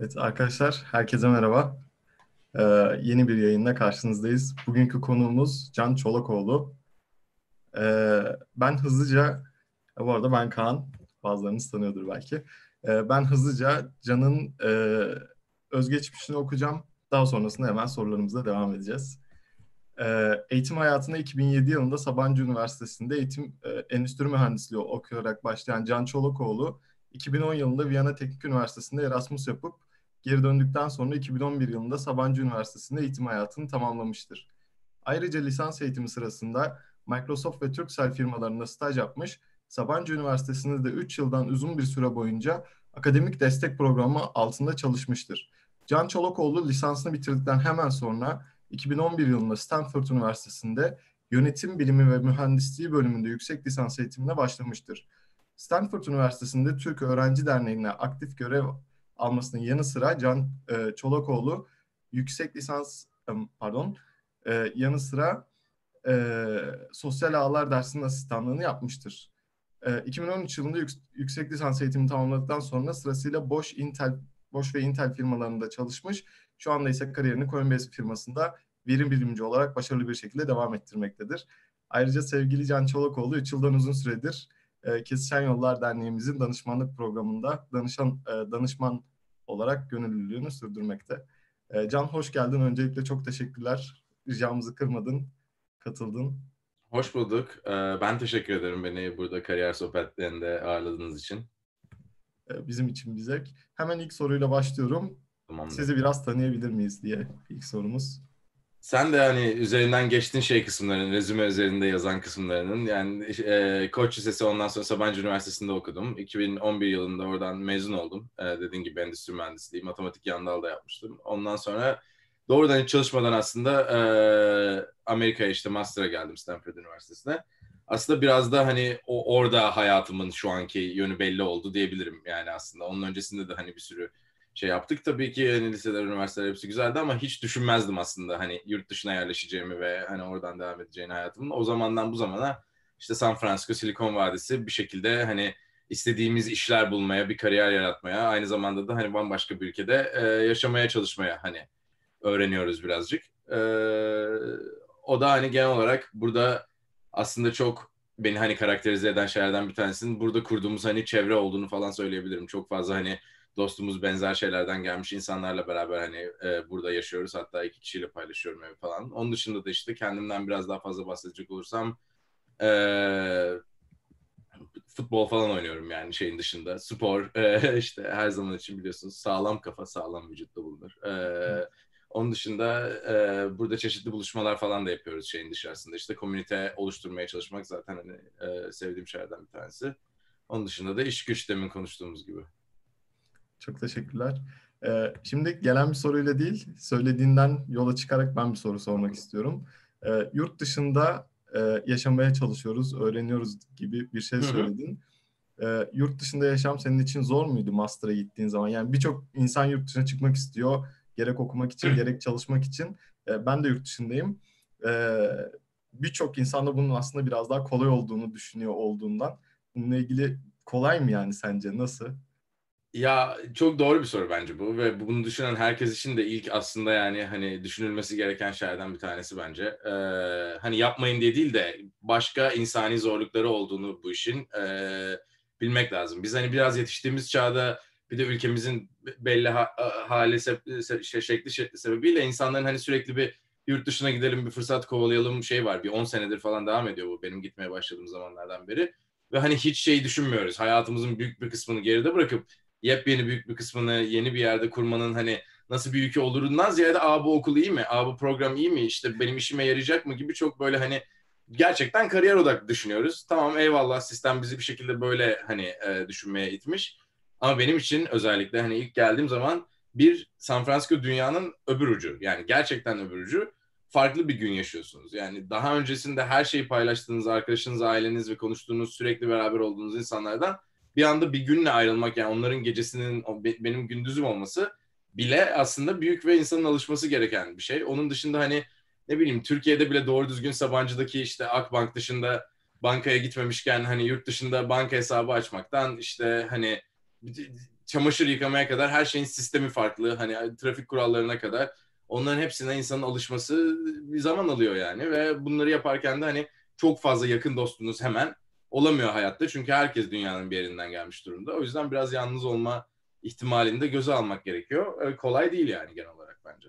Evet arkadaşlar, herkese merhaba. Ee, yeni bir yayınla karşınızdayız. Bugünkü konuğumuz Can Çolakoğlu. Ee, ben hızlıca, bu arada ben Kaan, bazılarınız tanıyordur belki. Ee, ben hızlıca Can'ın e, özgeçmişini okuyacağım. Daha sonrasında hemen sorularımıza devam edeceğiz. Ee, eğitim hayatında 2007 yılında Sabancı Üniversitesi'nde eğitim e, endüstri mühendisliği okuyarak başlayan Can Çolakoğlu, 2010 yılında Viyana Teknik Üniversitesi'nde Erasmus yapıp Geri döndükten sonra 2011 yılında Sabancı Üniversitesi'nde eğitim hayatını tamamlamıştır. Ayrıca lisans eğitimi sırasında Microsoft ve Turkcell firmalarında staj yapmış, Sabancı Üniversitesi'nde de 3 yıldan uzun bir süre boyunca akademik destek programı altında çalışmıştır. Can Çolakoğlu lisansını bitirdikten hemen sonra 2011 yılında Stanford Üniversitesi'nde Yönetim Bilimi ve Mühendisliği bölümünde yüksek lisans eğitimine başlamıştır. Stanford Üniversitesi'nde Türk Öğrenci Derneği'ne aktif görev almasının yanı sıra Can e, Çolakoğlu yüksek lisans pardon e, yanı sıra e, sosyal ağlar dersinin asistanlığını yapmıştır. E, 2013 yılında yük, yüksek lisans eğitimini tamamladıktan sonra sırasıyla Bosch, Intel, Bosch ve Intel firmalarında çalışmış. Şu anda ise kariyerini Coinbase firmasında verim bilimci olarak başarılı bir şekilde devam ettirmektedir. Ayrıca sevgili Can Çolakoğlu 3 yıldan uzun süredir e, Kesişen Yollar Derneğimizin danışmanlık programında danışan e, danışman olarak gönüllülüğünü sürdürmekte. E, Can hoş geldin. Öncelikle çok teşekkürler. Ricamızı kırmadın, katıldın. Hoş bulduk. Ben teşekkür ederim beni burada kariyer sohbetlerinde ağırladığınız için. Bizim için bir zevk. Hemen ilk soruyla başlıyorum. Tamamdır. Sizi biraz tanıyabilir miyiz diye ilk sorumuz. Sen de hani üzerinden geçtiğin şey kısımlarının, rezüme üzerinde yazan kısımlarının yani e, Koç Lisesi ondan sonra Sabancı Üniversitesi'nde okudum. 2011 yılında oradan mezun oldum. E, dediğin gibi endüstri mühendisliği, matematik yan da yapmıştım. Ondan sonra doğrudan hiç çalışmadan aslında e, Amerika'ya işte master'a geldim Stanford Üniversitesi'ne. Aslında biraz da hani o orada hayatımın şu anki yönü belli oldu diyebilirim yani aslında. Onun öncesinde de hani bir sürü şey yaptık. Tabii ki hani liseler, üniversiteler hepsi güzeldi ama hiç düşünmezdim aslında hani yurt dışına yerleşeceğimi ve hani oradan devam edeceğini hayatımın. O zamandan bu zamana işte San Francisco, Silikon Vadisi bir şekilde hani istediğimiz işler bulmaya, bir kariyer yaratmaya, aynı zamanda da hani bambaşka bir ülkede e, yaşamaya çalışmaya hani öğreniyoruz birazcık. E, o da hani genel olarak burada aslında çok beni hani karakterize eden şeylerden bir tanesinin burada kurduğumuz hani çevre olduğunu falan söyleyebilirim. Çok fazla hani dostumuz benzer şeylerden gelmiş insanlarla beraber hani e, burada yaşıyoruz. Hatta iki kişiyle paylaşıyorum evi falan. Onun dışında da işte kendimden biraz daha fazla bahsedecek olursam e, futbol falan oynuyorum yani şeyin dışında. Spor e, işte her zaman için biliyorsunuz sağlam kafa sağlam vücutta bulunur. E, onun dışında e, burada çeşitli buluşmalar falan da yapıyoruz şeyin dışarısında. İşte komünite oluşturmaya çalışmak zaten hani e, sevdiğim şeylerden bir tanesi. Onun dışında da iş güç demin konuştuğumuz gibi. Çok teşekkürler. Ee, şimdi gelen bir soruyla değil, söylediğinden yola çıkarak ben bir soru sormak istiyorum. Ee, yurt dışında e, yaşamaya çalışıyoruz, öğreniyoruz gibi bir şey söyledin. Ee, yurt dışında yaşam senin için zor muydu master'a gittiğin zaman? Yani birçok insan yurt dışına çıkmak istiyor. Gerek okumak için, gerek çalışmak için. Ee, ben de yurt dışındayım. Ee, birçok insan da bunun aslında biraz daha kolay olduğunu düşünüyor olduğundan. Bununla ilgili kolay mı yani sence? Nasıl? Ya çok doğru bir soru bence bu ve bunu düşünen herkes için de ilk aslında yani hani düşünülmesi gereken şeylerden bir tanesi bence. Ee, hani yapmayın diye değil de başka insani zorlukları olduğunu bu işin e, bilmek lazım. Biz hani biraz yetiştiğimiz çağda bir de ülkemizin belli ha, hali se, şey, şekli sebebiyle insanların hani sürekli bir yurt dışına gidelim bir fırsat kovalayalım şey var. Bir 10 senedir falan devam ediyor bu benim gitmeye başladığım zamanlardan beri. Ve hani hiç şey düşünmüyoruz. Hayatımızın büyük bir kısmını geride bırakıp yepyeni büyük bir kısmını yeni bir yerde kurmanın hani nasıl bir ülke olurundan ziyade aa bu okul iyi mi? Aa bu program iyi mi? İşte benim işime yarayacak mı gibi çok böyle hani gerçekten kariyer odaklı düşünüyoruz. Tamam eyvallah sistem bizi bir şekilde böyle hani e, düşünmeye itmiş. Ama benim için özellikle hani ilk geldiğim zaman bir San Francisco dünyanın öbür ucu. Yani gerçekten öbür ucu. Farklı bir gün yaşıyorsunuz. Yani daha öncesinde her şeyi paylaştığınız arkadaşınız, aileniz ve konuştuğunuz, sürekli beraber olduğunuz insanlardan bir anda bir günle ayrılmak yani onların gecesinin benim gündüzüm olması bile aslında büyük ve insanın alışması gereken bir şey. Onun dışında hani ne bileyim Türkiye'de bile doğru düzgün Sabancı'daki işte Akbank dışında bankaya gitmemişken hani yurt dışında banka hesabı açmaktan işte hani çamaşır yıkamaya kadar her şeyin sistemi farklı. Hani trafik kurallarına kadar onların hepsine insanın alışması bir zaman alıyor yani ve bunları yaparken de hani çok fazla yakın dostunuz hemen olamıyor hayatta. Çünkü herkes dünyanın bir yerinden gelmiş durumda. O yüzden biraz yalnız olma ihtimalini de göze almak gerekiyor. E, kolay değil yani genel olarak bence.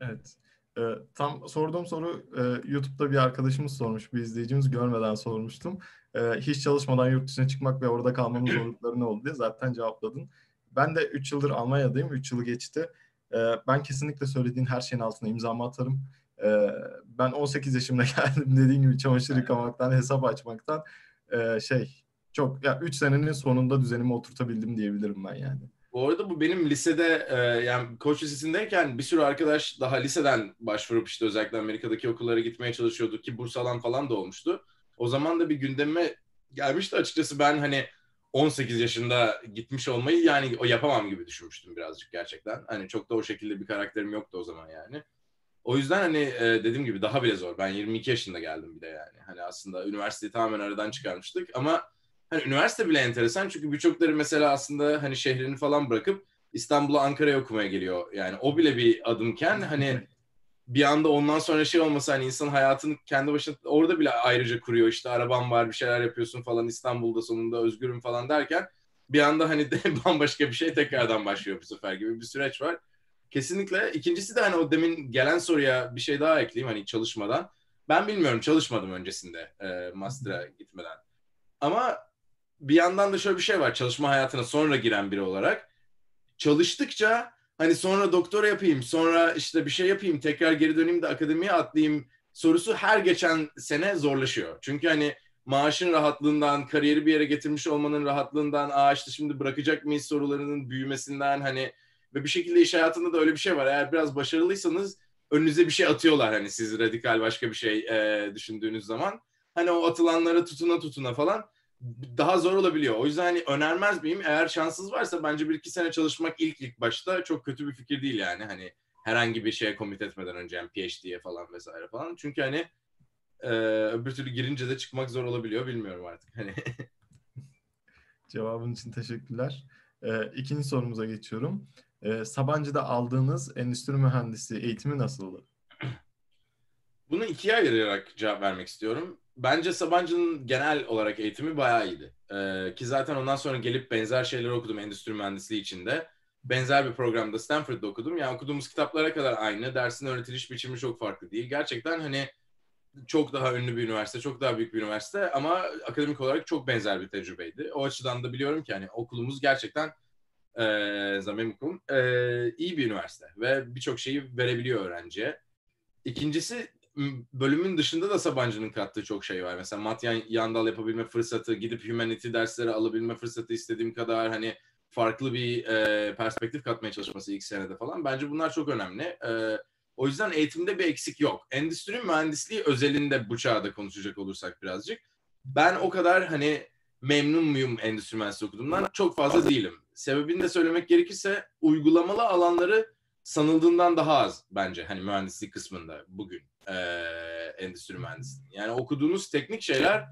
Evet. E, tam sorduğum soru e, YouTube'da bir arkadaşımız sormuş, bir izleyicimiz görmeden sormuştum. E, hiç çalışmadan yurt dışına çıkmak ve orada kalmanın zorlukları ne oldu diye zaten cevapladın. Ben de 3 yıldır Almanya'dayım, 3 yılı geçti. E, ben kesinlikle söylediğin her şeyin altına imzamı atarım. E, ben 18 yaşımda geldim dediğin gibi çamaşır yıkamaktan, hesap açmaktan e, şey çok ya 3 senenin sonunda düzenimi oturtabildim diyebilirim ben yani. Bu arada bu benim lisede e, yani koç lisesindeyken bir sürü arkadaş daha liseden başvurup işte özellikle Amerika'daki okullara gitmeye çalışıyordu ki burs alan falan da olmuştu. O zaman da bir gündeme gelmişti açıkçası ben hani 18 yaşında gitmiş olmayı yani o yapamam gibi düşünmüştüm birazcık gerçekten. Hani çok da o şekilde bir karakterim yoktu o zaman yani. O yüzden hani e, dediğim gibi daha bile zor. Ben 22 yaşında geldim bir de yani. Hani aslında üniversiteyi tamamen aradan çıkarmıştık ama hani üniversite bile enteresan çünkü birçokları mesela aslında hani şehrini falan bırakıp İstanbul'a Ankara'ya okumaya geliyor. Yani o bile bir adımken hani bir anda ondan sonra şey olmasa hani insan hayatını kendi başına orada bile ayrıca kuruyor işte araban var bir şeyler yapıyorsun falan İstanbul'da sonunda özgürüm falan derken bir anda hani de bambaşka bir şey tekrardan başlıyor bu sefer gibi bir süreç var. Kesinlikle. İkincisi de hani o demin gelen soruya bir şey daha ekleyeyim hani çalışmadan. Ben bilmiyorum çalışmadım öncesinde e, master'a gitmeden. Ama bir yandan da şöyle bir şey var çalışma hayatına sonra giren biri olarak. Çalıştıkça hani sonra doktora yapayım, sonra işte bir şey yapayım, tekrar geri döneyim de akademiye atlayayım sorusu her geçen sene zorlaşıyor. Çünkü hani maaşın rahatlığından, kariyeri bir yere getirmiş olmanın rahatlığından, aa işte şimdi bırakacak mıyız sorularının büyümesinden hani ve bir şekilde iş hayatında da öyle bir şey var. Eğer biraz başarılıysanız önünüze bir şey atıyorlar hani siz radikal başka bir şey e, düşündüğünüz zaman. Hani o atılanlara tutuna tutuna falan daha zor olabiliyor. O yüzden hani önermez miyim? Eğer şanssız varsa bence bir iki sene çalışmak ilk ilk başta çok kötü bir fikir değil yani. Hani herhangi bir şeye komit etmeden önce yani PhD'ye falan vesaire falan. Çünkü hani e, öbür türlü girince de çıkmak zor olabiliyor. Bilmiyorum artık. Hani Cevabın için teşekkürler. E, ikinci sorumuza geçiyorum. E, Sabancı'da aldığınız endüstri mühendisi eğitimi nasıldı? Bunu ikiye ayırarak cevap vermek istiyorum. Bence Sabancı'nın genel olarak eğitimi bayağı iyiydi. Ee, ki zaten ondan sonra gelip benzer şeyler okudum endüstri mühendisliği içinde. Benzer bir programda Stanford'da okudum. Yani okuduğumuz kitaplara kadar aynı. Dersin öğretiliş biçimi çok farklı değil. Gerçekten hani çok daha ünlü bir üniversite, çok daha büyük bir üniversite ama akademik olarak çok benzer bir tecrübeydi. O açıdan da biliyorum ki hani okulumuz gerçekten Zamemkum e, iyi bir üniversite ve birçok şeyi verebiliyor öğrenciye. İkincisi bölümün dışında da Sabancı'nın kattığı çok şey var. Mesela mat yandal yapabilme fırsatı, gidip humanity dersleri alabilme fırsatı istediğim kadar hani farklı bir e, perspektif katmaya çalışması ilk senede falan. Bence bunlar çok önemli. E, o yüzden eğitimde bir eksik yok. Endüstri mühendisliği özelinde bu çağda konuşacak olursak birazcık. Ben o kadar hani memnun muyum endüstri mühendisliği okuduğumdan? Çok fazla değilim. Sebebini de söylemek gerekirse uygulamalı alanları sanıldığından daha az bence hani mühendislik kısmında bugün e, endüstri mühendisliği. Yani okuduğunuz teknik şeyler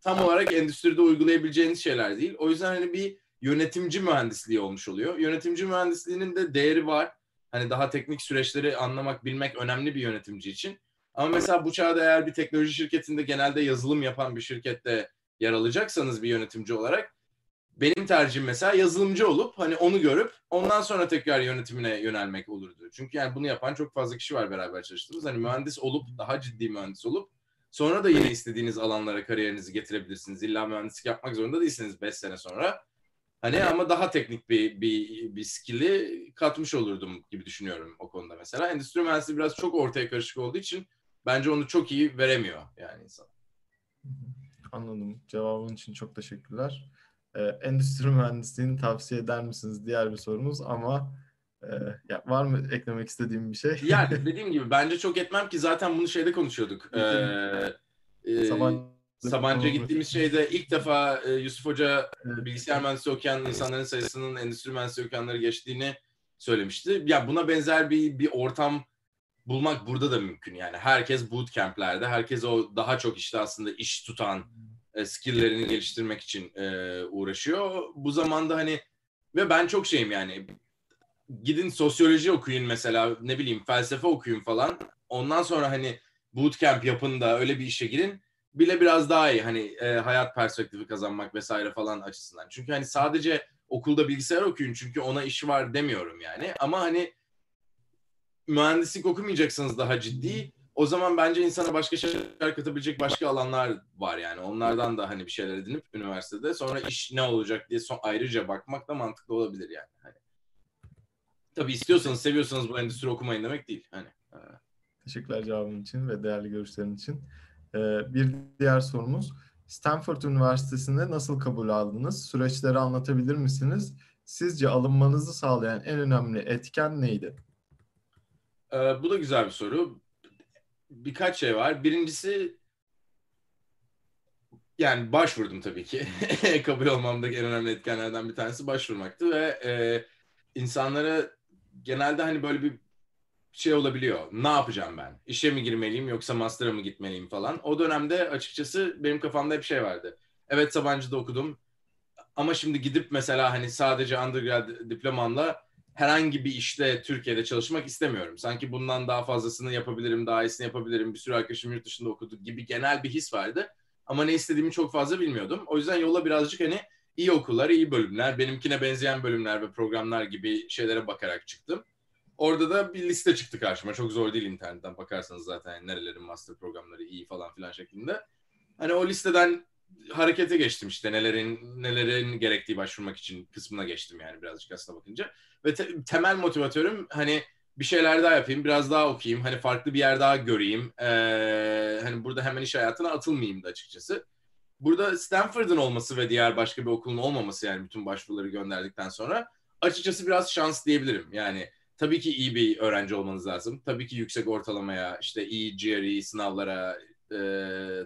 tam olarak endüstride uygulayabileceğiniz şeyler değil. O yüzden hani bir yönetimci mühendisliği olmuş oluyor. Yönetimci mühendisliğinin de değeri var. Hani daha teknik süreçleri anlamak, bilmek önemli bir yönetimci için. Ama mesela bu çağda eğer bir teknoloji şirketinde genelde yazılım yapan bir şirkette yer alacaksanız bir yönetimci olarak benim tercihim mesela yazılımcı olup hani onu görüp ondan sonra tekrar yönetimine yönelmek olurdu. Çünkü yani bunu yapan çok fazla kişi var beraber çalıştığımız. Hani mühendis olup daha ciddi mühendis olup sonra da yine istediğiniz alanlara kariyerinizi getirebilirsiniz. İlla mühendislik yapmak zorunda değilsiniz 5 sene sonra. Hani ama daha teknik bir bir bir skill'i katmış olurdum gibi düşünüyorum o konuda mesela. Endüstri mühendisliği biraz çok ortaya karışık olduğu için bence onu çok iyi veremiyor yani insan. Anladım. Cevabın için çok teşekkürler. Ee, endüstri mühendisliğini tavsiye eder misiniz? Diğer bir sorumuz ama e, ya var mı eklemek istediğim bir şey? Yani dediğim gibi bence çok etmem ki zaten bunu şeyde konuşuyorduk. Ee, e, Sabancı'ya gittiğimiz şeyde ilk defa e, Yusuf Hoca e, bilgisayar mühendisliği okuyan insanların sayısının endüstri mühendisliği okuyanları geçtiğini söylemişti. Ya buna benzer bir bir ortam bulmak burada da mümkün. Yani herkes bootcamp'lerde, herkes o daha çok işte aslında iş tutan e, skill'lerini geliştirmek için e, uğraşıyor. Bu zamanda hani Ve ben çok şeyim yani. Gidin sosyoloji okuyun mesela ne bileyim felsefe okuyun falan. Ondan sonra hani bootcamp yapın da öyle bir işe girin bile biraz daha iyi hani e, hayat perspektifi kazanmak vesaire falan açısından. Çünkü hani sadece okulda bilgisayar okuyun çünkü ona iş var demiyorum yani. Ama hani mühendislik okumayacaksanız daha ciddi o zaman bence insana başka şeyler katabilecek başka alanlar var yani. Onlardan da hani bir şeyler edinip üniversitede sonra iş ne olacak diye son ayrıca bakmak da mantıklı olabilir yani. Hani. Tabii istiyorsanız, seviyorsanız bu endüstri okumayın demek değil. Hani. E. Teşekkürler cevabın için ve değerli görüşlerin için. Ee, bir diğer sorumuz. Stanford Üniversitesi'nde nasıl kabul aldınız? Süreçleri anlatabilir misiniz? Sizce alınmanızı sağlayan en önemli etken neydi? Ee, bu da güzel bir soru. Birkaç şey var. Birincisi yani başvurdum tabii ki. kabul olmamdaki en önemli etkenlerden bir tanesi başvurmaktı ve e, insanlara genelde hani böyle bir şey olabiliyor. Ne yapacağım ben? İşe mi girmeliyim yoksa master'a mı gitmeliyim falan. O dönemde açıkçası benim kafamda hep şey vardı. Evet Sabancı'da okudum. Ama şimdi gidip mesela hani sadece undergrad diplomamla herhangi bir işte Türkiye'de çalışmak istemiyorum. Sanki bundan daha fazlasını yapabilirim, daha iyisini yapabilirim. Bir sürü arkadaşım yurt dışında okudu gibi genel bir his vardı. Ama ne istediğimi çok fazla bilmiyordum. O yüzden yola birazcık hani iyi okullar, iyi bölümler, benimkine benzeyen bölümler ve programlar gibi şeylere bakarak çıktım. Orada da bir liste çıktı karşıma. Çok zor değil internetten bakarsanız zaten nerelerin master programları iyi falan filan şeklinde. Hani o listeden harekete geçtim işte nelerin nelerin gerektiği başvurmak için kısmına geçtim yani birazcık aslına bakınca. Ve te- temel motivatörüm hani bir şeyler daha yapayım, biraz daha okuyayım, hani farklı bir yer daha göreyim. Ee, hani burada hemen iş hayatına atılmayayım da açıkçası. Burada Stanford'ın olması ve diğer başka bir okulun olmaması yani bütün başvuruları gönderdikten sonra açıkçası biraz şans diyebilirim. Yani tabii ki iyi bir öğrenci olmanız lazım. Tabii ki yüksek ortalamaya, işte iyi GRE sınavlara, e,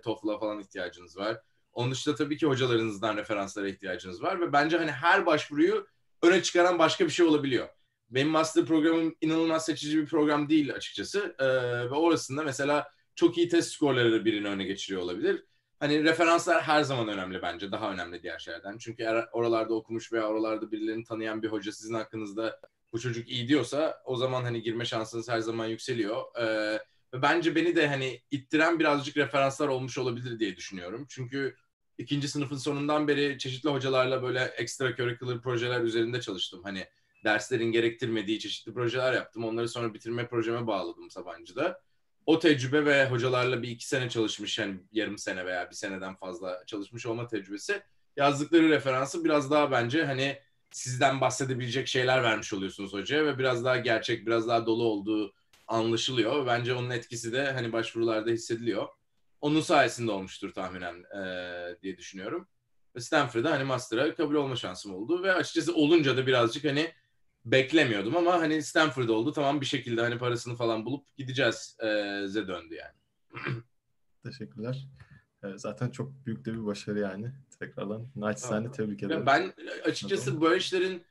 TOEFL'a falan ihtiyacınız var. Onun dışında tabii ki hocalarınızdan referanslara ihtiyacınız var ve bence hani her başvuruyu öne çıkaran başka bir şey olabiliyor. Benim master programım inanılmaz seçici bir program değil açıkçası. Ee, ve orasında mesela çok iyi test skorları birini öne geçiriyor olabilir. Hani referanslar her zaman önemli bence. Daha önemli diğer şeylerden. Çünkü eğer oralarda okumuş veya oralarda birilerini tanıyan bir hoca sizin hakkınızda bu çocuk iyi diyorsa o zaman hani girme şansınız her zaman yükseliyor. Ee, ve bence beni de hani ittiren birazcık referanslar olmuş olabilir diye düşünüyorum. Çünkü ikinci sınıfın sonundan beri çeşitli hocalarla böyle ekstra curricular projeler üzerinde çalıştım. Hani derslerin gerektirmediği çeşitli projeler yaptım. Onları sonra bitirme projeme bağladım Sabancı'da. O tecrübe ve hocalarla bir iki sene çalışmış yani yarım sene veya bir seneden fazla çalışmış olma tecrübesi yazdıkları referansı biraz daha bence hani sizden bahsedebilecek şeyler vermiş oluyorsunuz hocaya ve biraz daha gerçek, biraz daha dolu olduğu anlaşılıyor. Bence onun etkisi de hani başvurularda hissediliyor. Onun sayesinde olmuştur tahminen e, diye düşünüyorum. Ve Stanford'da hani master'a kabul olma şansım oldu ve açıkçası olunca da birazcık hani beklemiyordum ama hani Stanford oldu tamam bir şekilde hani parasını falan bulup gideceğiz e, ze döndü yani. Teşekkürler. Zaten çok büyük de bir başarı yani. Tekrardan naçizane tebrik ederim. Ben açıkçası böyle işlerin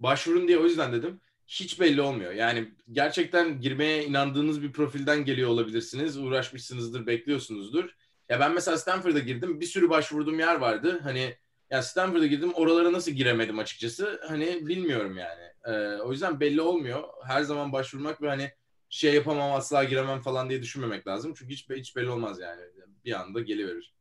başvurun diye o yüzden dedim. Hiç belli olmuyor. Yani gerçekten girmeye inandığınız bir profilden geliyor olabilirsiniz. Uğraşmışsınızdır, bekliyorsunuzdur. Ya ben mesela Stanford'a girdim. Bir sürü başvurduğum yer vardı. Hani ya Stanford'a girdim. Oralara nasıl giremedim açıkçası? Hani bilmiyorum yani. Ee, o yüzden belli olmuyor. Her zaman başvurmak ve hani şey yapamam asla giremem falan diye düşünmemek lazım. Çünkü hiç, hiç belli olmaz yani. Bir anda geliverir.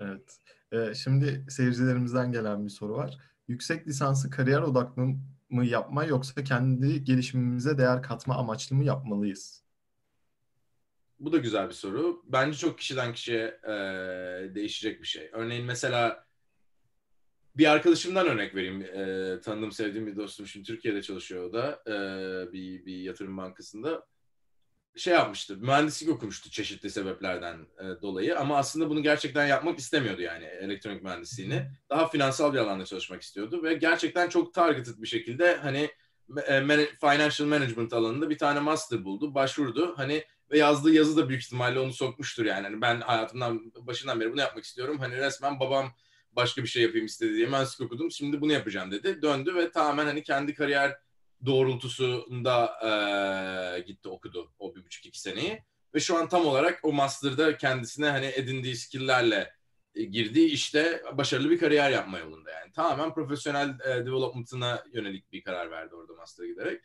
Evet. Ee, şimdi seyircilerimizden gelen bir soru var. Yüksek lisansı kariyer odaklı mı yapma yoksa kendi gelişimimize değer katma amaçlı mı yapmalıyız? Bu da güzel bir soru. Bence çok kişiden kişiye e, değişecek bir şey. Örneğin mesela bir arkadaşımdan örnek vereyim. E, tanıdığım, sevdiğim bir dostum şimdi Türkiye'de çalışıyor o da e, bir, bir yatırım bankasında şey yapmıştı. Mühendislik okumuştu çeşitli sebeplerden e, dolayı ama aslında bunu gerçekten yapmak istemiyordu yani elektronik mühendisliğini. Daha finansal bir alanda çalışmak istiyordu ve gerçekten çok targeted bir şekilde hani e, man- financial management alanında bir tane master buldu, başvurdu. Hani ve yazdığı yazı da büyük ihtimalle onu sokmuştur yani. Hani ben hayatımdan başından beri bunu yapmak istiyorum. Hani resmen babam başka bir şey yapayım istedi diye mühendislik okudum. Şimdi bunu yapacağım dedi. Döndü ve tamamen hani kendi kariyer doğrultusunda e, gitti okudu o bir buçuk iki seneyi. Ve şu an tam olarak o master'da kendisine hani edindiği skill'lerle e, girdiği işte başarılı bir kariyer yapma yolunda yani. Tamamen profesyonel e, development'ına yönelik bir karar verdi orada master'a giderek.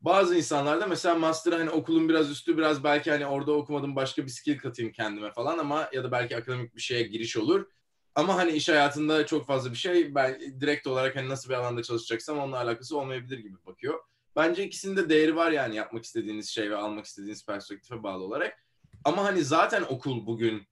Bazı insanlar da mesela master hani okulun biraz üstü biraz belki hani orada okumadım başka bir skill katayım kendime falan ama ya da belki akademik bir şeye giriş olur. Ama hani iş hayatında çok fazla bir şey ben direkt olarak hani nasıl bir alanda çalışacaksam onunla alakası olmayabilir gibi bakıyor. Bence ikisinin de değeri var yani yapmak istediğiniz şey ve almak istediğiniz perspektife bağlı olarak. Ama hani zaten okul bugün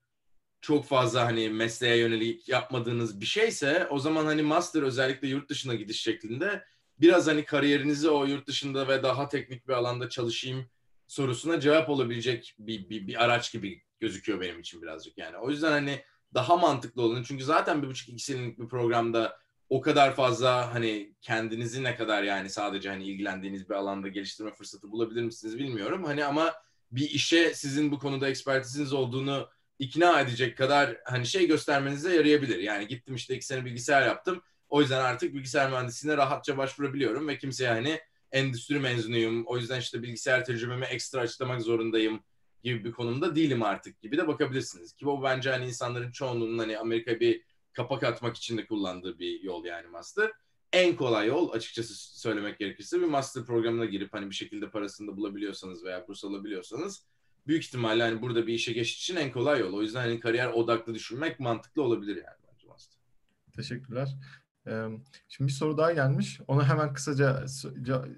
çok fazla hani mesleğe yönelik yapmadığınız bir şeyse o zaman hani master özellikle yurt dışına gidiş şeklinde biraz hani kariyerinizi o yurt dışında ve daha teknik bir alanda çalışayım sorusuna cevap olabilecek bir, bir, bir araç gibi gözüküyor benim için birazcık yani. O yüzden hani daha mantıklı olun. Çünkü zaten bir buçuk iki senelik bir programda o kadar fazla hani kendinizi ne kadar yani sadece hani ilgilendiğiniz bir alanda geliştirme fırsatı bulabilir misiniz bilmiyorum. Hani ama bir işe sizin bu konuda ekspertiziniz olduğunu ikna edecek kadar hani şey göstermenize yarayabilir. Yani gittim işte iki sene bilgisayar yaptım. O yüzden artık bilgisayar mühendisliğine rahatça başvurabiliyorum ve kimseye hani endüstri mezunuyum. O yüzden işte bilgisayar tecrübemi ekstra açıklamak zorundayım gibi bir konumda değilim artık gibi de bakabilirsiniz. Ki bu bence hani insanların çoğunluğunun hani Amerika bir kapak atmak için de kullandığı bir yol yani master. En kolay yol açıkçası söylemek gerekirse bir master programına girip hani bir şekilde parasını da bulabiliyorsanız veya burs alabiliyorsanız büyük ihtimalle hani burada bir işe geçiş için en kolay yol. O yüzden hani kariyer odaklı düşünmek mantıklı olabilir yani bence master. Teşekkürler. Şimdi bir soru daha gelmiş. Onu hemen kısaca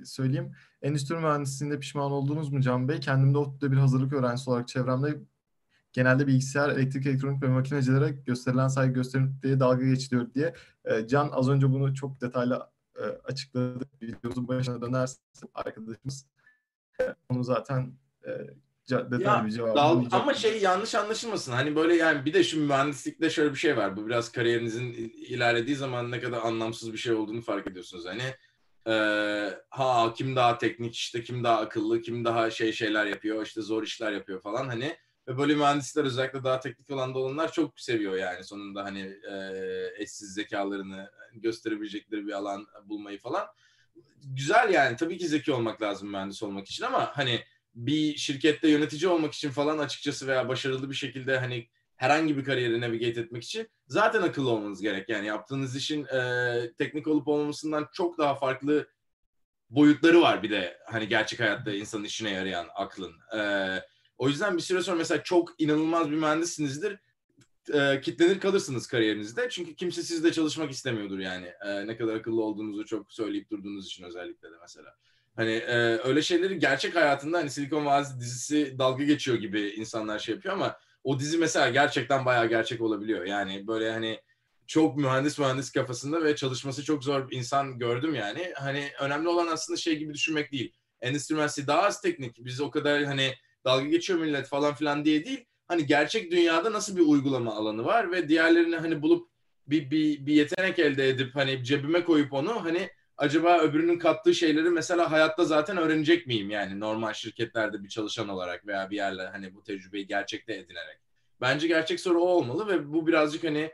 söyleyeyim. Endüstri mühendisliğinde pişman oldunuz mu Can Bey? Kendimde ODTÜ'de bir hazırlık öğrencisi olarak çevremde genelde bilgisayar, elektrik, elektronik ve makinecilere gösterilen saygı gösterilip diye dalga geçiliyor diye. Can az önce bunu çok detaylı açıkladı. Videomuzun başına dönerse arkadaşımız onu zaten detaylı ya, bir cevap. Dal, ama şey yanlış anlaşılmasın. Hani böyle yani bir de şu mühendislikte şöyle bir şey var. Bu biraz kariyerinizin ilerlediği zaman ne kadar anlamsız bir şey olduğunu fark ediyorsunuz. Hani e, ha kim daha teknik işte kim daha akıllı kim daha şey şeyler yapıyor işte zor işler yapıyor falan hani ve böyle mühendisler özellikle daha teknik olan olanlar çok seviyor yani sonunda hani e, eşsiz zekalarını gösterebilecekleri bir alan bulmayı falan. Güzel yani tabii ki zeki olmak lazım mühendis olmak için ama hani bir şirkette yönetici olmak için falan açıkçası veya başarılı bir şekilde hani herhangi bir kariyeri navigate etmek için zaten akıllı olmanız gerek. Yani yaptığınız işin e, teknik olup olmamasından çok daha farklı boyutları var bir de hani gerçek hayatta insanın işine yarayan aklın. E, o yüzden bir süre sonra mesela çok inanılmaz bir mühendissinizdir. E, kitlenir kalırsınız kariyerinizde. Çünkü kimse sizde çalışmak istemiyordur yani. E, ne kadar akıllı olduğunuzu çok söyleyip durduğunuz için özellikle de mesela. Hani e, öyle şeyleri gerçek hayatında hani Silikon Vadisi dizisi dalga geçiyor gibi insanlar şey yapıyor ama o dizi mesela gerçekten bayağı gerçek olabiliyor. Yani böyle hani çok mühendis mühendis kafasında ve çalışması çok zor bir insan gördüm yani. Hani önemli olan aslında şey gibi düşünmek değil. Endüstri mühendisliği daha az teknik. Biz o kadar hani dalga geçiyor millet falan filan diye değil. Hani gerçek dünyada nasıl bir uygulama alanı var ve diğerlerini hani bulup bir, bir, bir yetenek elde edip hani cebime koyup onu hani acaba öbürünün kattığı şeyleri mesela hayatta zaten öğrenecek miyim yani normal şirketlerde bir çalışan olarak veya bir yerle hani bu tecrübeyi gerçekte edinerek. Bence gerçek soru o olmalı ve bu birazcık hani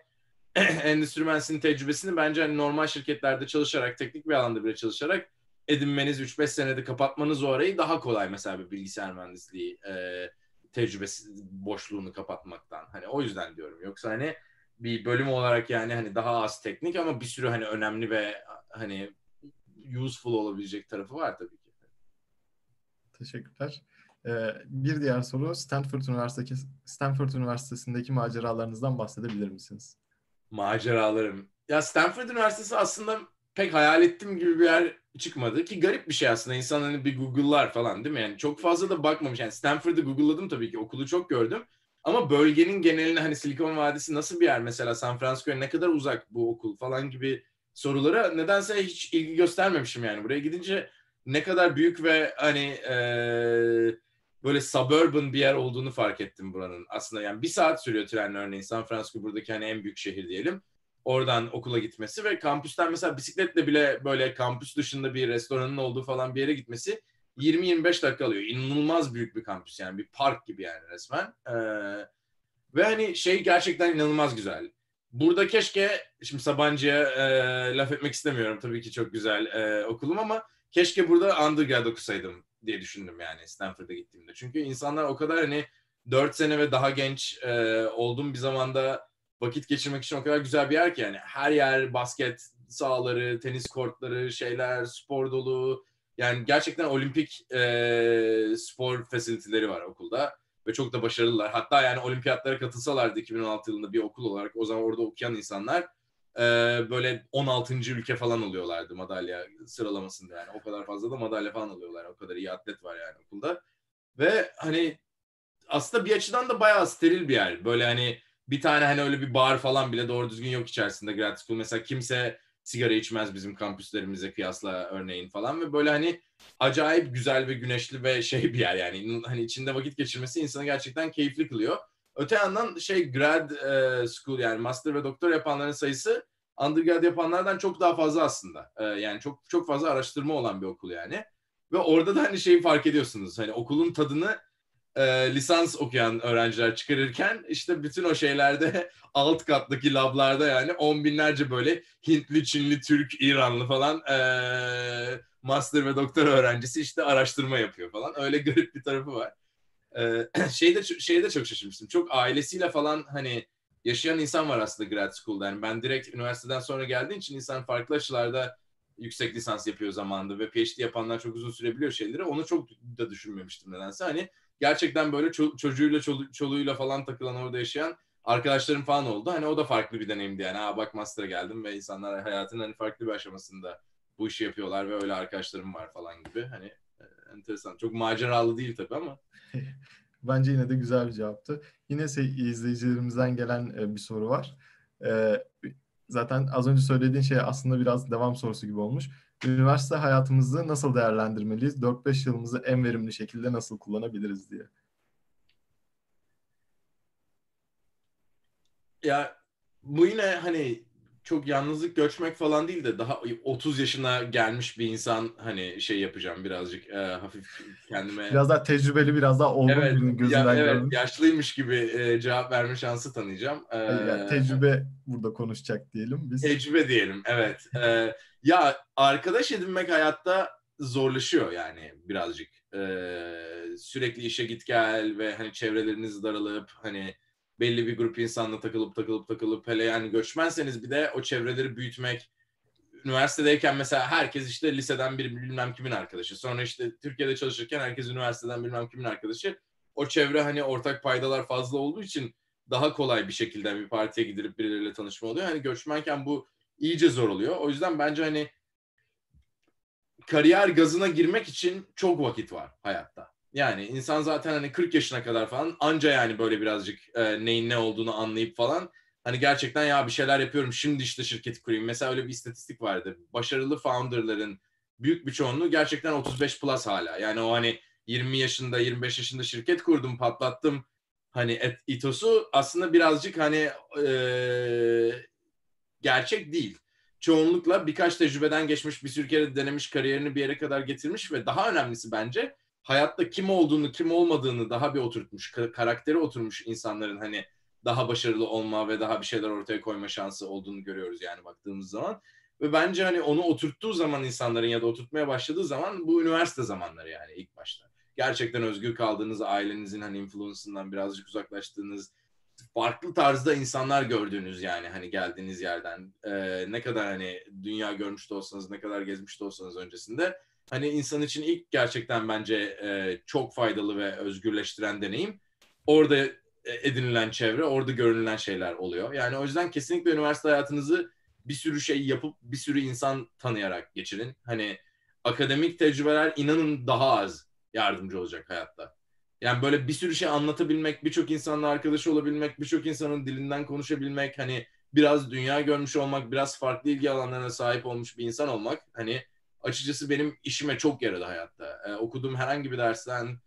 endüstri mühendisliğinin tecrübesini bence hani normal şirketlerde çalışarak, teknik bir alanda bile çalışarak edinmeniz 3-5 senede kapatmanız o arayı daha kolay mesela bir bilgisayar mühendisliği e, tecrübesi boşluğunu kapatmaktan. Hani o yüzden diyorum. Yoksa hani bir bölüm olarak yani hani daha az teknik ama bir sürü hani önemli ve hani useful olabilecek tarafı var tabii ki. Teşekkürler. Ee, bir diğer soru Stanford Üniversitesi Stanford Üniversitesi'ndeki maceralarınızdan bahsedebilir misiniz? Maceralarım. Ya Stanford Üniversitesi aslında pek hayal ettiğim gibi bir yer çıkmadı ki garip bir şey aslında insan hani bir Google'lar falan değil mi? Yani çok fazla da bakmamış. Yani Stanford'ı Google'ladım tabii ki okulu çok gördüm. Ama bölgenin geneline hani Silikon Vadisi nasıl bir yer mesela San Francisco'ya ne kadar uzak bu okul falan gibi sorulara nedense hiç ilgi göstermemişim yani. Buraya gidince ne kadar büyük ve hani e, böyle suburban bir yer olduğunu fark ettim buranın. Aslında yani bir saat sürüyor tren örneğin San Francisco buradaki hani en büyük şehir diyelim. Oradan okula gitmesi ve kampüsten mesela bisikletle bile böyle kampüs dışında bir restoranın olduğu falan bir yere gitmesi 20-25 dakika alıyor. İnanılmaz büyük bir kampüs yani bir park gibi yani resmen. Ee, ve hani şey gerçekten inanılmaz güzel. Burada keşke, şimdi Sabancı'ya e, laf etmek istemiyorum tabii ki çok güzel e, okulum ama keşke burada undergrad okusaydım diye düşündüm yani Stanford'a gittiğimde. Çünkü insanlar o kadar hani 4 sene ve daha genç e, olduğum bir zamanda vakit geçirmek için o kadar güzel bir yer ki yani her yer basket sahaları, tenis kortları, şeyler, spor dolu. Yani gerçekten olimpik e, spor fasiliteleri var okulda ve çok da başarılılar. Hatta yani olimpiyatlara katılsalardı 2016 yılında bir okul olarak o zaman orada okuyan insanlar e, böyle 16. ülke falan oluyorlardı madalya sıralamasında yani. O kadar fazla da madalya falan alıyorlar. O kadar iyi atlet var yani okulda. Ve hani aslında bir açıdan da bayağı steril bir yer. Böyle hani bir tane hani öyle bir bar falan bile doğru düzgün yok içerisinde grad school. Mesela kimse sigara içmez bizim kampüslerimize kıyasla örneğin falan ve böyle hani acayip güzel ve güneşli ve şey bir yer yani hani içinde vakit geçirmesi insanı gerçekten keyifli kılıyor. Öte yandan şey grad e, school yani master ve doktor yapanların sayısı undergrad yapanlardan çok daha fazla aslında. E, yani çok çok fazla araştırma olan bir okul yani. Ve orada da hani şeyi fark ediyorsunuz. Hani okulun tadını e, lisans okuyan öğrenciler çıkarırken işte bütün o şeylerde alt kattaki lablarda yani on binlerce böyle Hintli, Çinli, Türk, İranlı falan e, master ve doktor öğrencisi işte araştırma yapıyor falan. Öyle garip bir tarafı var. E, şeyde şeyde çok şaşırmıştım. Çok ailesiyle falan hani yaşayan insan var aslında grad school'da. Yani ben direkt üniversiteden sonra geldiğim için insan farklı açılarda yüksek lisans yapıyor zamanında ve PhD yapanlar çok uzun sürebiliyor şeyleri. Onu çok da düşünmemiştim nedense. Hani gerçekten böyle ço- çocuğuyla çolu- çoluğuyla falan takılan orada yaşayan arkadaşlarım falan oldu. Hani o da farklı bir deneyimdi yani. Ha bak master'a geldim ve insanlar hayatın hani farklı bir aşamasında bu işi yapıyorlar ve öyle arkadaşlarım var falan gibi. Hani e, enteresan. Çok maceralı değil tabii ama. Bence yine de güzel bir cevaptı. Yine izleyicilerimizden gelen e, bir soru var. E, zaten az önce söylediğin şey aslında biraz devam sorusu gibi olmuş üniversite hayatımızı nasıl değerlendirmeliyiz? 4-5 yılımızı en verimli şekilde nasıl kullanabiliriz diye. Ya bu yine hani çok yalnızlık göçmek falan değil de daha 30 yaşına gelmiş bir insan hani şey yapacağım birazcık e, hafif kendime. Biraz daha tecrübeli, biraz daha olgun evet, gözünden ya, evet, görmüş. yaşlıymış gibi e, cevap verme şansı tanıyacağım. E, yani tecrübe burada konuşacak diyelim biz. Tecrübe diyelim, evet. E, ya arkadaş edinmek hayatta zorlaşıyor yani birazcık. E, sürekli işe git gel ve hani çevreleriniz daralıp hani belli bir grup insanla takılıp takılıp takılıp hele yani göçmenseniz bir de o çevreleri büyütmek üniversitedeyken mesela herkes işte liseden bir bilmem kimin arkadaşı. Sonra işte Türkiye'de çalışırken herkes üniversiteden bilmem kimin arkadaşı. O çevre hani ortak paydalar fazla olduğu için daha kolay bir şekilde bir partiye gidip birileriyle tanışma oluyor. Hani göçmenken bu iyice zor oluyor. O yüzden bence hani kariyer gazına girmek için çok vakit var hayatta. Yani insan zaten hani 40 yaşına kadar falan anca yani böyle birazcık e, neyin ne olduğunu anlayıp falan hani gerçekten ya bir şeyler yapıyorum şimdi işte şirketi kurayım. Mesela öyle bir istatistik vardı. Başarılı founderların büyük bir çoğunluğu gerçekten 35 plus hala. Yani o hani 20 yaşında 25 yaşında şirket kurdum patlattım hani et, itosu aslında birazcık hani e, gerçek değil. Çoğunlukla birkaç tecrübeden geçmiş bir sürü kere denemiş kariyerini bir yere kadar getirmiş ve daha önemlisi bence hayatta kim olduğunu, kim olmadığını daha bir oturtmuş, karakteri oturmuş insanların hani daha başarılı olma ve daha bir şeyler ortaya koyma şansı olduğunu görüyoruz yani baktığımız zaman. Ve bence hani onu oturttuğu zaman insanların ya da oturtmaya başladığı zaman bu üniversite zamanları yani ilk başta. Gerçekten özgür kaldığınız, ailenizin hani influence'ından birazcık uzaklaştığınız, farklı tarzda insanlar gördüğünüz yani hani geldiğiniz yerden e, ne kadar hani dünya görmüş de olsanız, ne kadar gezmiş de olsanız öncesinde hani insan için ilk gerçekten bence e, çok faydalı ve özgürleştiren deneyim orada edinilen çevre, orada görünülen şeyler oluyor. Yani o yüzden kesinlikle üniversite hayatınızı bir sürü şey yapıp bir sürü insan tanıyarak geçirin. Hani akademik tecrübeler inanın daha az yardımcı olacak hayatta. Yani böyle bir sürü şey anlatabilmek, birçok insanla arkadaş olabilmek, birçok insanın dilinden konuşabilmek, hani biraz dünya görmüş olmak, biraz farklı ilgi alanlarına sahip olmuş bir insan olmak hani açıkçası benim işime çok yaradı hayatta. Ee, okuduğum herhangi bir dersten,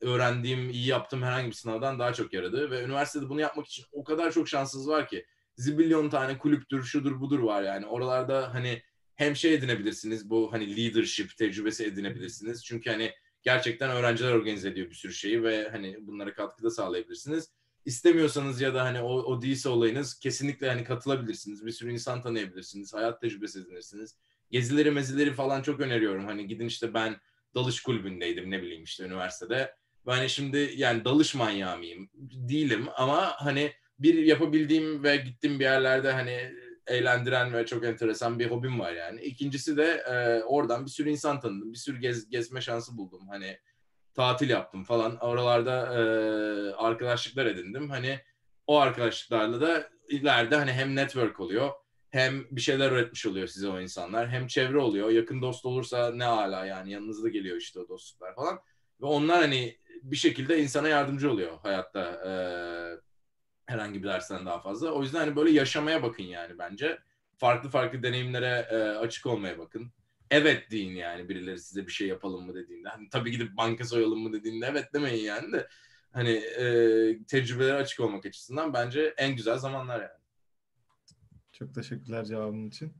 öğrendiğim, iyi yaptığım herhangi bir sınavdan daha çok yaradı ve üniversitede bunu yapmak için o kadar çok şansınız var ki zibilyon tane kulüptür, şudur budur var yani. Oralarda hani hem şey edinebilirsiniz, bu hani leadership tecrübesi edinebilirsiniz. Çünkü hani gerçekten öğrenciler organize ediyor bir sürü şeyi ve hani bunlara katkıda sağlayabilirsiniz. İstemiyorsanız ya da hani o, o değilse olayınız kesinlikle hani katılabilirsiniz. Bir sürü insan tanıyabilirsiniz. Hayat tecrübesi edinirsiniz. Gezileri mezileri falan çok öneriyorum. Hani gidin işte ben dalış kulübündeydim ne bileyim işte üniversitede. Ben hani şimdi yani dalış manyağı mıyım? Değilim ama hani bir yapabildiğim ve gittiğim bir yerlerde hani eğlendiren ve çok enteresan bir hobim var yani. İkincisi de e, oradan bir sürü insan tanıdım. Bir sürü gez, gezme şansı buldum. Hani tatil yaptım falan. Oralarda e, arkadaşlıklar edindim. Hani o arkadaşlıklarla da ileride hani hem network oluyor hem bir şeyler öğretmiş oluyor size o insanlar. Hem çevre oluyor. Yakın dost olursa ne ala yani yanınızda geliyor işte o dostluklar falan. Ve onlar hani bir şekilde insana yardımcı oluyor hayatta e, herhangi bir dersten daha fazla. O yüzden hani böyle yaşamaya bakın yani bence. Farklı farklı deneyimlere e, açık olmaya bakın. Evet deyin yani birileri size bir şey yapalım mı dediğinde. Hani tabii gidip banka soyalım mı dediğinde evet demeyin yani de. Hani e, tecrübelere açık olmak açısından bence en güzel zamanlar yani. Çok teşekkürler cevabın için.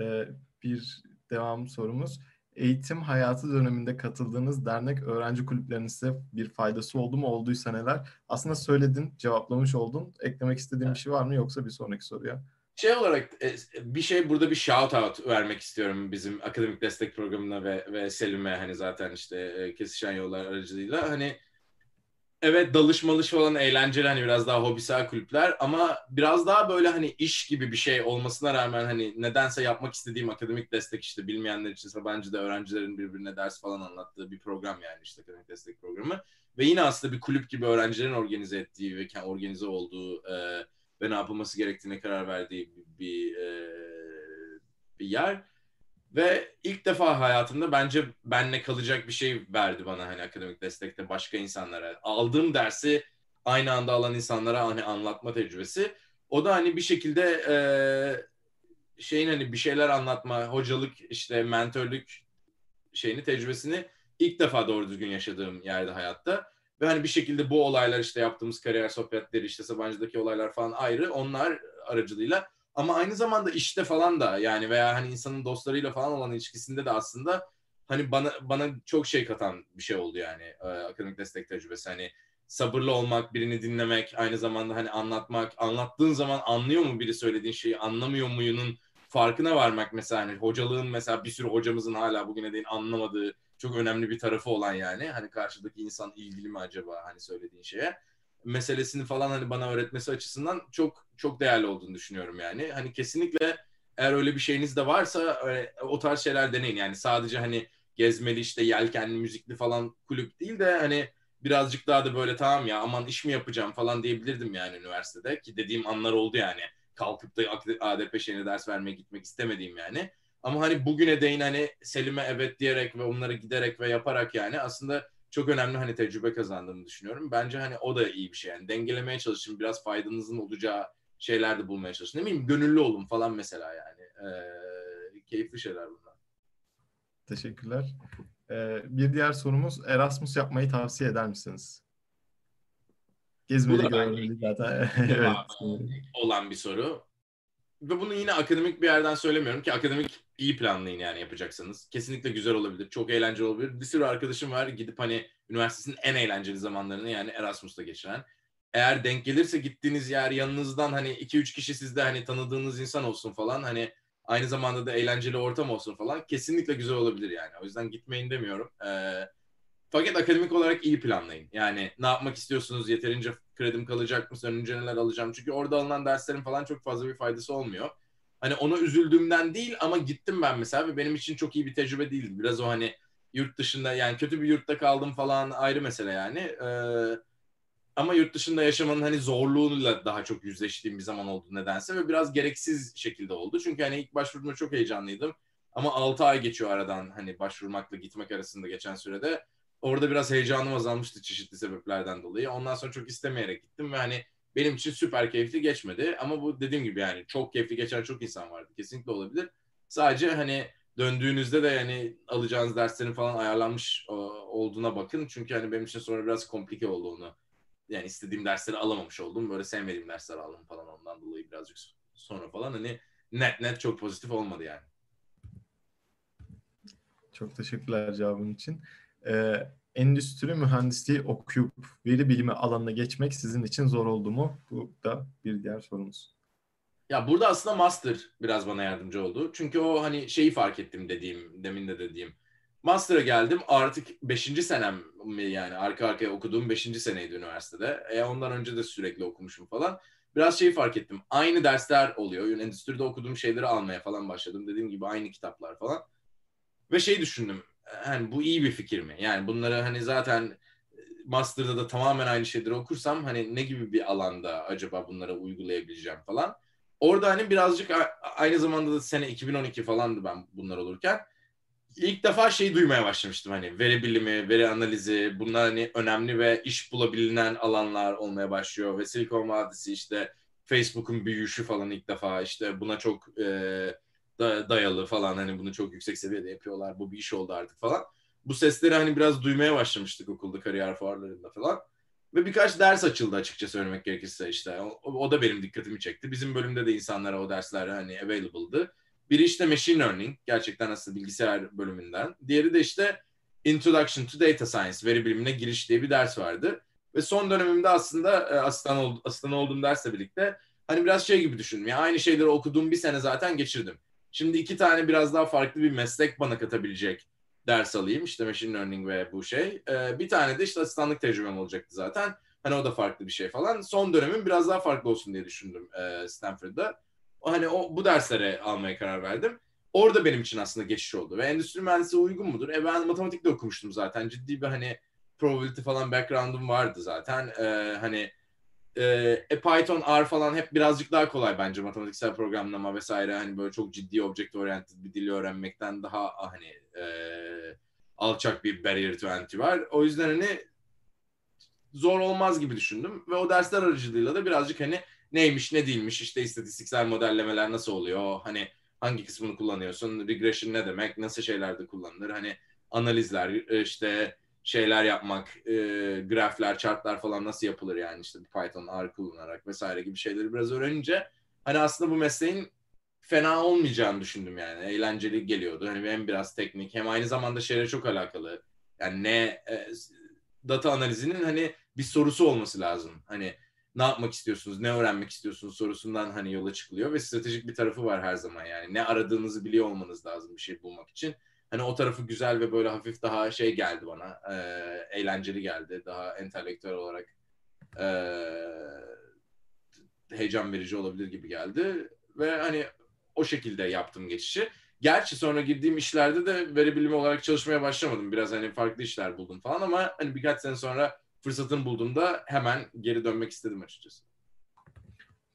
Ee, bir devam sorumuz. Eğitim hayatı döneminde katıldığınız dernek öğrenci kulüplerinin size bir faydası oldu mu? Olduysa neler? Aslında söyledin, cevaplamış oldun. Eklemek istediğin evet. bir şey var mı yoksa bir sonraki soruya? Şey olarak e, bir şey burada bir shout out vermek istiyorum bizim akademik destek programına ve, ve Selim'e hani zaten işte e, kesişen yollar aracılığıyla. Hani evet dalış malış falan eğlenceli hani biraz daha hobisel kulüpler ama biraz daha böyle hani iş gibi bir şey olmasına rağmen hani nedense yapmak istediğim akademik destek işte bilmeyenler için Sabancı'da öğrencilerin birbirine ders falan anlattığı bir program yani işte akademik destek programı ve yine aslında bir kulüp gibi öğrencilerin organize ettiği ve organize olduğu e, ve ne yapılması gerektiğine karar verdiği bir, bir, e, bir yer. Ve ilk defa hayatımda bence benle kalacak bir şey verdi bana hani akademik destekte başka insanlara. Aldığım dersi aynı anda alan insanlara hani anlatma tecrübesi. O da hani bir şekilde e, şeyin hani bir şeyler anlatma, hocalık, işte mentörlük şeyini, tecrübesini ilk defa doğru düzgün yaşadığım yerde hayatta. Ve hani bir şekilde bu olaylar işte yaptığımız kariyer sohbetleri işte Sabancı'daki olaylar falan ayrı. Onlar aracılığıyla ama aynı zamanda işte falan da yani veya hani insanın dostlarıyla falan olan ilişkisinde de aslında hani bana bana çok şey katan bir şey oldu yani e, akademik destek tecrübesi. Hani sabırlı olmak, birini dinlemek, aynı zamanda hani anlatmak, anlattığın zaman anlıyor mu biri söylediğin şeyi, anlamıyor muyunun farkına varmak mesela hani hocalığın mesela bir sürü hocamızın hala bugüne değin anlamadığı çok önemli bir tarafı olan yani hani karşıdaki insan ilgili mi acaba hani söylediğin şeye meselesini falan hani bana öğretmesi açısından çok çok değerli olduğunu düşünüyorum yani. Hani kesinlikle eğer öyle bir şeyiniz de varsa o tarz şeyler deneyin. Yani sadece hani gezmeli işte yelkenli müzikli falan kulüp değil de hani birazcık daha da böyle tamam ya aman iş mi yapacağım falan diyebilirdim yani üniversitede ki dediğim anlar oldu yani. Kalkıp da ADP şeyine ders vermeye gitmek istemediğim yani. Ama hani bugüne değin hani Selim'e evet diyerek ve onları giderek ve yaparak yani aslında çok önemli hani tecrübe kazandığımı düşünüyorum. Bence hani o da iyi bir şey yani dengelemeye çalışın biraz faydanızın olacağı şeyler de bulmaya çalışın. Ne bileyim gönüllü olun falan mesela yani. Ee, keyifli şeyler bunlar. Teşekkürler. Ee, bir diğer sorumuz Erasmus yapmayı tavsiye eder misiniz? Gezmeli görmeli zaten. evet. olan bir soru. Ve bunu yine akademik bir yerden söylemiyorum ki akademik iyi planlayın yani yapacaksanız. Kesinlikle güzel olabilir. Çok eğlenceli olabilir. Bir sürü arkadaşım var gidip hani üniversitesinin en eğlenceli zamanlarını yani Erasmus'ta geçiren. Eğer denk gelirse gittiğiniz yer yanınızdan hani 2-3 kişi sizde hani tanıdığınız insan olsun falan hani aynı zamanda da eğlenceli ortam olsun falan kesinlikle güzel olabilir yani. O yüzden gitmeyin demiyorum. Ee, fakat akademik olarak iyi planlayın. Yani ne yapmak istiyorsunuz? Yeterince kredim kalacak mı? Önce neler alacağım? Çünkü orada alınan derslerin falan çok fazla bir faydası olmuyor. Hani ona üzüldüğümden değil ama gittim ben mesela ve benim için çok iyi bir tecrübe değildi. Biraz o hani yurt dışında yani kötü bir yurtta kaldım falan ayrı mesele yani. Ee, ama yurt dışında yaşamanın hani zorluğuyla daha çok yüzleştiğim bir zaman oldu nedense ve biraz gereksiz şekilde oldu. Çünkü hani ilk başvurduğumda çok heyecanlıydım. Ama 6 ay geçiyor aradan hani başvurmakla gitmek arasında geçen sürede. Orada biraz heyecanım azalmıştı çeşitli sebeplerden dolayı. Ondan sonra çok istemeyerek gittim ve hani benim için süper keyifli geçmedi. Ama bu dediğim gibi yani çok keyifli geçen çok insan vardı. Kesinlikle olabilir. Sadece hani döndüğünüzde de yani alacağınız derslerin falan ayarlanmış olduğuna bakın. Çünkü hani benim için sonra biraz komplike oldu onu. Yani istediğim dersleri alamamış oldum. Böyle sevmediğim dersler aldım falan ondan dolayı birazcık sonra falan hani net net çok pozitif olmadı yani. Çok teşekkürler cevabın için. Ee, endüstri mühendisliği okuyup veri bilimi alanına geçmek sizin için zor oldu mu? Bu da bir diğer sorumuz. Ya burada aslında master biraz bana yardımcı oldu. Çünkü o hani şeyi fark ettim dediğim, demin de dediğim. Master'a geldim artık 5. senem yani arka arkaya okuduğum 5. seneydi üniversitede. E ondan önce de sürekli okumuşum falan. biraz şeyi fark ettim. Aynı dersler oluyor. Yani endüstride okuduğum şeyleri almaya falan başladım. Dediğim gibi aynı kitaplar falan. Ve şey düşündüm. Hani bu iyi bir fikir mi? Yani bunları hani zaten master'da da tamamen aynı şeyleri okursam hani ne gibi bir alanda acaba bunları uygulayabileceğim falan. Orada hani birazcık aynı zamanda da sene 2012 falandı ben bunlar olurken ilk defa şey duymaya başlamıştım hani veri bilimi, veri analizi bunlar hani önemli ve iş bulabilinen alanlar olmaya başlıyor ve Silikon Vadisi işte Facebook'un büyüyüşü falan ilk defa işte buna çok e, da, dayalı falan hani bunu çok yüksek seviyede yapıyorlar bu bir iş oldu artık falan. Bu sesleri hani biraz duymaya başlamıştık okulda kariyer fuarlarında falan. Ve birkaç ders açıldı açıkça söylemek gerekirse işte. O, o da benim dikkatimi çekti. Bizim bölümde de insanlara o dersler hani available'dı. Biri işte machine learning, gerçekten aslında bilgisayar bölümünden. Diğeri de işte Introduction to Data Science, veri bilimine giriş diye bir ders vardı. Ve son dönemimde aslında e, asistan, ol, asistan olduğum dersle birlikte hani biraz şey gibi düşündüm. Ya aynı şeyleri okuduğum bir sene zaten geçirdim. Şimdi iki tane biraz daha farklı bir meslek bana katabilecek ders alayım. İşte machine learning ve bu şey. Ee, bir tane de işte asistanlık tecrübem olacaktı zaten. Hani o da farklı bir şey falan. Son dönemin biraz daha farklı olsun diye düşündüm e, Stanford'da hani o bu derslere almaya karar verdim. Orada benim için aslında geçiş oldu. Ve endüstri mühendisliği uygun mudur? E ben matematikte okumuştum zaten. Ciddi bir hani probability falan background'um vardı zaten. Ee, hani e, e, Python, R falan hep birazcık daha kolay bence matematiksel programlama vesaire. Hani böyle çok ciddi object oriented bir dili öğrenmekten daha hani e, alçak bir barrier to entry var. O yüzden hani zor olmaz gibi düşündüm. Ve o dersler aracılığıyla da birazcık hani neymiş ne değilmiş işte istatistiksel modellemeler nasıl oluyor hani hangi kısmını kullanıyorsun regression ne demek nasıl şeylerde kullanılır hani analizler işte şeyler yapmak e, grafler chartlar falan nasıl yapılır yani işte Python R kullanarak vesaire gibi şeyleri biraz öğrenince hani aslında bu mesleğin fena olmayacağını düşündüm yani eğlenceli geliyordu hani hem biraz teknik hem aynı zamanda şeyle çok alakalı yani ne e, data analizinin hani bir sorusu olması lazım hani ne yapmak istiyorsunuz, ne öğrenmek istiyorsunuz sorusundan hani yola çıkılıyor ve stratejik bir tarafı var her zaman yani. Ne aradığınızı biliyor olmanız lazım bir şey bulmak için. Hani o tarafı güzel ve böyle hafif daha şey geldi bana, e, eğlenceli geldi, daha entelektüel olarak e, heyecan verici olabilir gibi geldi. Ve hani o şekilde yaptım geçişi. Gerçi sonra girdiğim işlerde de veri bilimi olarak çalışmaya başlamadım. Biraz hani farklı işler buldum falan ama hani birkaç sene sonra fırsatını bulduğumda hemen geri dönmek istedim açıkçası.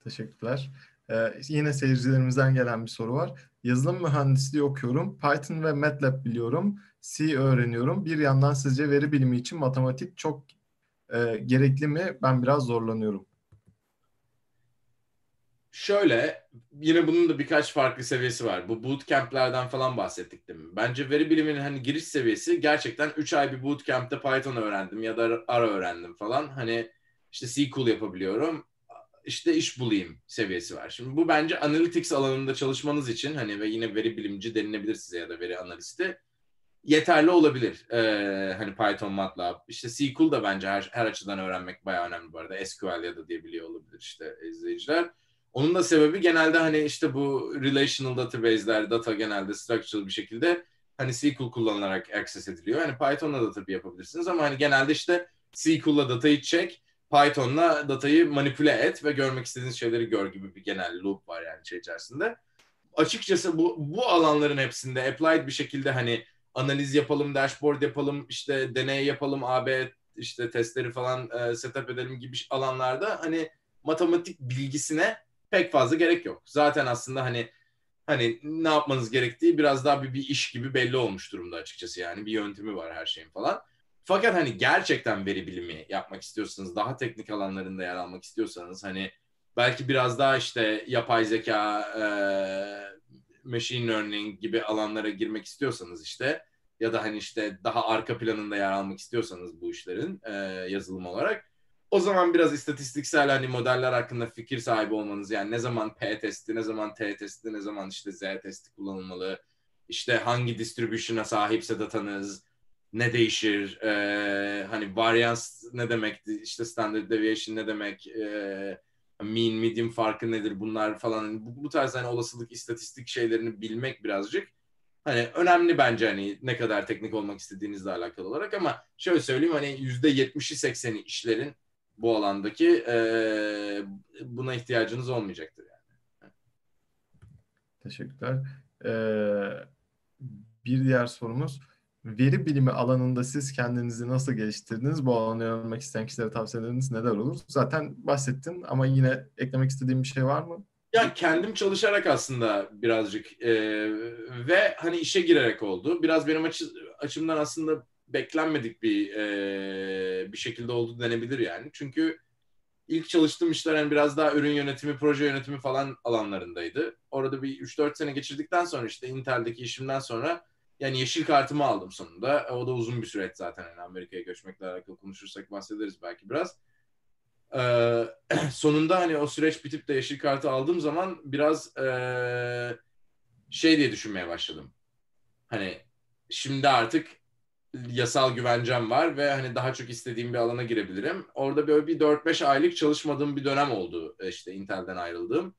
Teşekkürler. Ee, yine seyircilerimizden gelen bir soru var. Yazılım mühendisliği okuyorum. Python ve MATLAB biliyorum. C öğreniyorum. Bir yandan sizce veri bilimi için matematik çok e, gerekli mi? Ben biraz zorlanıyorum. Şöyle, yine bunun da birkaç farklı seviyesi var. Bu bootcamp'lerden falan bahsettik değil mi? Bence veri biliminin hani giriş seviyesi gerçekten 3 ay bir bootcamp'te Python öğrendim ya da R öğrendim falan. Hani işte SQL yapabiliyorum. İşte iş bulayım seviyesi var. Şimdi bu bence analytics alanında çalışmanız için hani ve yine veri bilimci denilebilir size ya da veri analisti yeterli olabilir. Ee, hani Python, MATLAB. İşte SQL da bence her, her açıdan öğrenmek bayağı önemli bu arada. SQL ya da diyebiliyor olabilir işte izleyiciler. Onun da sebebi genelde hani işte bu relational database'ler, data genelde structural bir şekilde hani SQL kullanılarak access ediliyor. Hani Python'la da tabii yapabilirsiniz ama hani genelde işte SQL'la datayı çek, Python'la datayı manipüle et ve görmek istediğiniz şeyleri gör gibi bir genel loop var yani şey içerisinde. Açıkçası bu, bu alanların hepsinde applied bir şekilde hani analiz yapalım, dashboard yapalım, işte deney yapalım, AB işte testleri falan e, setup edelim gibi alanlarda hani matematik bilgisine pek fazla gerek yok. Zaten aslında hani hani ne yapmanız gerektiği biraz daha bir, bir iş gibi belli olmuş durumda açıkçası yani bir yöntemi var her şeyin falan. Fakat hani gerçekten veri bilimi yapmak istiyorsanız, daha teknik alanlarında yer almak istiyorsanız hani belki biraz daha işte yapay zeka, e, machine learning gibi alanlara girmek istiyorsanız işte ya da hani işte daha arka planında yer almak istiyorsanız bu işlerin e, yazılım olarak o zaman biraz istatistiksel hani modeller hakkında fikir sahibi olmanız yani ne zaman P testi, ne zaman T testi, ne zaman işte Z testi kullanılmalı, işte hangi distribution'a sahipse datanız, ne değişir, ee, hani varians ne demek, işte standard deviation ne demek, ee, mean, medium farkı nedir? Bunlar falan. Hani bu, bu tarz hani olasılık istatistik şeylerini bilmek birazcık hani önemli bence hani ne kadar teknik olmak istediğinizle alakalı olarak. Ama şöyle söyleyeyim hani yüzde yetmişi sekseni işlerin bu alandaki e, buna ihtiyacınız olmayacaktır yani. Teşekkürler. Ee, bir diğer sorumuz veri bilimi alanında siz kendinizi nasıl geliştirdiniz? Bu alanı öğrenmek isteyen kişilere tavsiyeleriniz neler olur? Zaten bahsettin ama yine eklemek istediğin bir şey var mı? Ya kendim çalışarak aslında birazcık e, ve hani işe girerek oldu. Biraz benim açı, açımdan aslında beklenmedik bir e, bir şekilde oldu denebilir yani. Çünkü ilk çalıştığım işler hani biraz daha ürün yönetimi, proje yönetimi falan alanlarındaydı. Orada bir 3-4 sene geçirdikten sonra işte Intel'deki işimden sonra yani yeşil kartımı aldım sonunda. O da uzun bir süreç zaten. Yani Amerika'ya göçmekle alakalı konuşursak bahsederiz belki biraz. Ee, sonunda hani o süreç bitip de yeşil kartı aldığım zaman biraz ee, şey diye düşünmeye başladım. Hani şimdi artık yasal güvencem var ve hani daha çok istediğim bir alana girebilirim. Orada böyle bir 4-5 aylık çalışmadığım bir dönem oldu işte Intel'den ayrıldığım.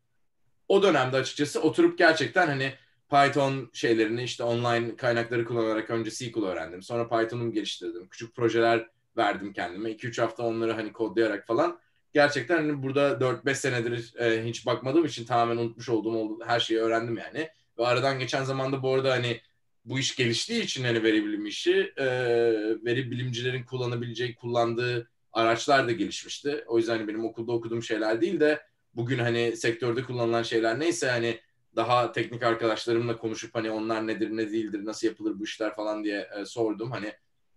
O dönemde açıkçası oturup gerçekten hani Python şeylerini işte online kaynakları kullanarak önce SQL öğrendim. Sonra Python'u geliştirdim. Küçük projeler verdim kendime. 2-3 hafta onları hani kodlayarak falan. Gerçekten hani burada 4-5 senedir e, hiç bakmadığım için tamamen unutmuş olduğum oldu, her şeyi öğrendim yani. Ve aradan geçen zamanda bu arada hani bu iş geliştiği için hani veri bilimi işi e, veri bilimcilerin kullanabileceği, kullandığı araçlar da gelişmişti. O yüzden hani benim okulda okuduğum şeyler değil de bugün hani sektörde kullanılan şeyler neyse hani daha teknik arkadaşlarımla konuşup hani onlar nedir ne değildir nasıl yapılır bu işler falan diye e, sordum hani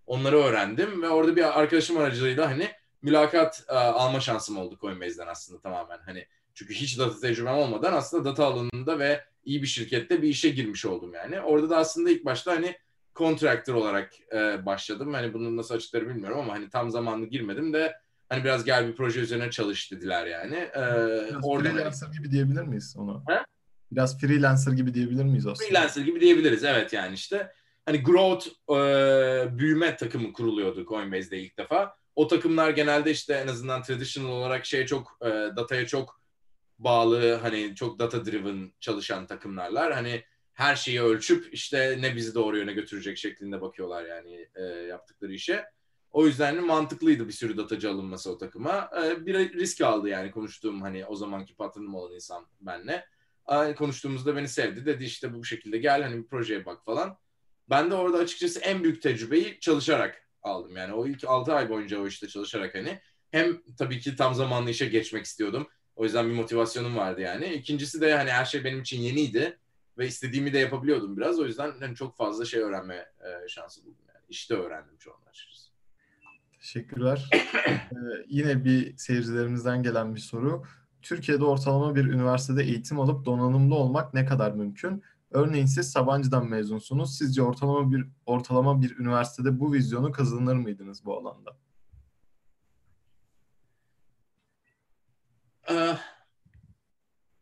onları öğrendim ve orada bir arkadaşım aracılığıyla hani mülakat e, alma şansım oldu Coinbase'den aslında tamamen hani çünkü hiç data tecrübem olmadan aslında data alanında ve iyi bir şirkette bir işe girmiş oldum yani. Orada da aslında ilk başta hani contractor olarak e, başladım. Hani bunu nasıl açıkları bilmiyorum ama hani tam zamanlı girmedim de hani biraz gel bir proje üzerine çalış dediler yani. E, biraz orada freelancer gibi diyebilir miyiz onu? He? Biraz freelancer gibi diyebilir miyiz aslında? Freelancer gibi diyebiliriz evet yani işte. Hani growth e, büyüme takımı kuruluyordu Coinbase'de ilk defa. O takımlar genelde işte en azından traditional olarak şey çok e, dataya çok bağlı hani çok data driven çalışan takımlarlar. Hani her şeyi ölçüp işte ne bizi doğru yöne götürecek şeklinde bakıyorlar yani e, yaptıkları işe. O yüzden mantıklıydı bir sürü datacı alınması o takıma. E, bir risk aldı yani konuştuğum hani o zamanki patronum olan insan benle konuştuğumuzda beni sevdi. Dedi işte bu şekilde gel hani bir projeye bak falan. Ben de orada açıkçası en büyük tecrübeyi çalışarak aldım. Yani o ilk 6 ay boyunca o işte çalışarak hani hem tabii ki tam zamanlı işe geçmek istiyordum. O yüzden bir motivasyonum vardı yani. İkincisi de hani her şey benim için yeniydi ve istediğimi de yapabiliyordum biraz. O yüzden hani çok fazla şey öğrenme e, şansı buldum yani. İşte öğrendim çoğunu açıkçası. Teşekkürler. ee, yine bir seyircilerimizden gelen bir soru. Türkiye'de ortalama bir üniversitede eğitim alıp donanımlı olmak ne kadar mümkün? Örneğin siz Sabancı'dan mezunsunuz. Sizce ortalama bir ortalama bir üniversitede bu vizyonu kazanır mıydınız bu alanda? Ee,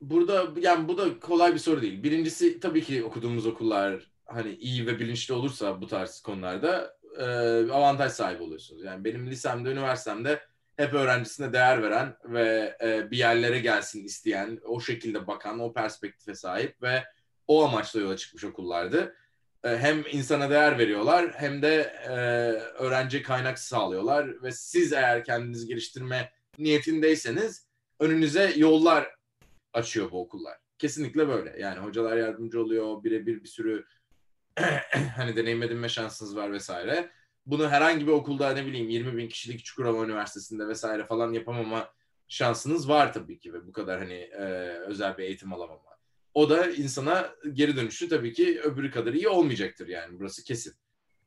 burada yani bu da kolay bir soru değil. Birincisi tabii ki okuduğumuz okullar hani iyi ve bilinçli olursa bu tarz konularda e, avantaj sahibi oluyorsunuz. Yani benim lisemde, üniversitemde hep öğrencisine değer veren ve e, bir yerlere gelsin isteyen, o şekilde bakan, o perspektife sahip ve o amaçla yola çıkmış okullardı. E, hem insana değer veriyorlar hem de e, öğrenci kaynak sağlıyorlar ve siz eğer kendinizi geliştirme niyetindeyseniz önünüze yollar açıyor bu okullar. Kesinlikle böyle. Yani hocalar yardımcı oluyor, birebir bir sürü hani deneyim edinme şansınız var vesaire bunu herhangi bir okulda ne bileyim 20 bin kişilik Çukurova Üniversitesi'nde vesaire falan yapamama şansınız var tabii ki ve bu kadar hani e, özel bir eğitim alamama. O da insana geri dönüşü tabii ki öbürü kadar iyi olmayacaktır yani burası kesin.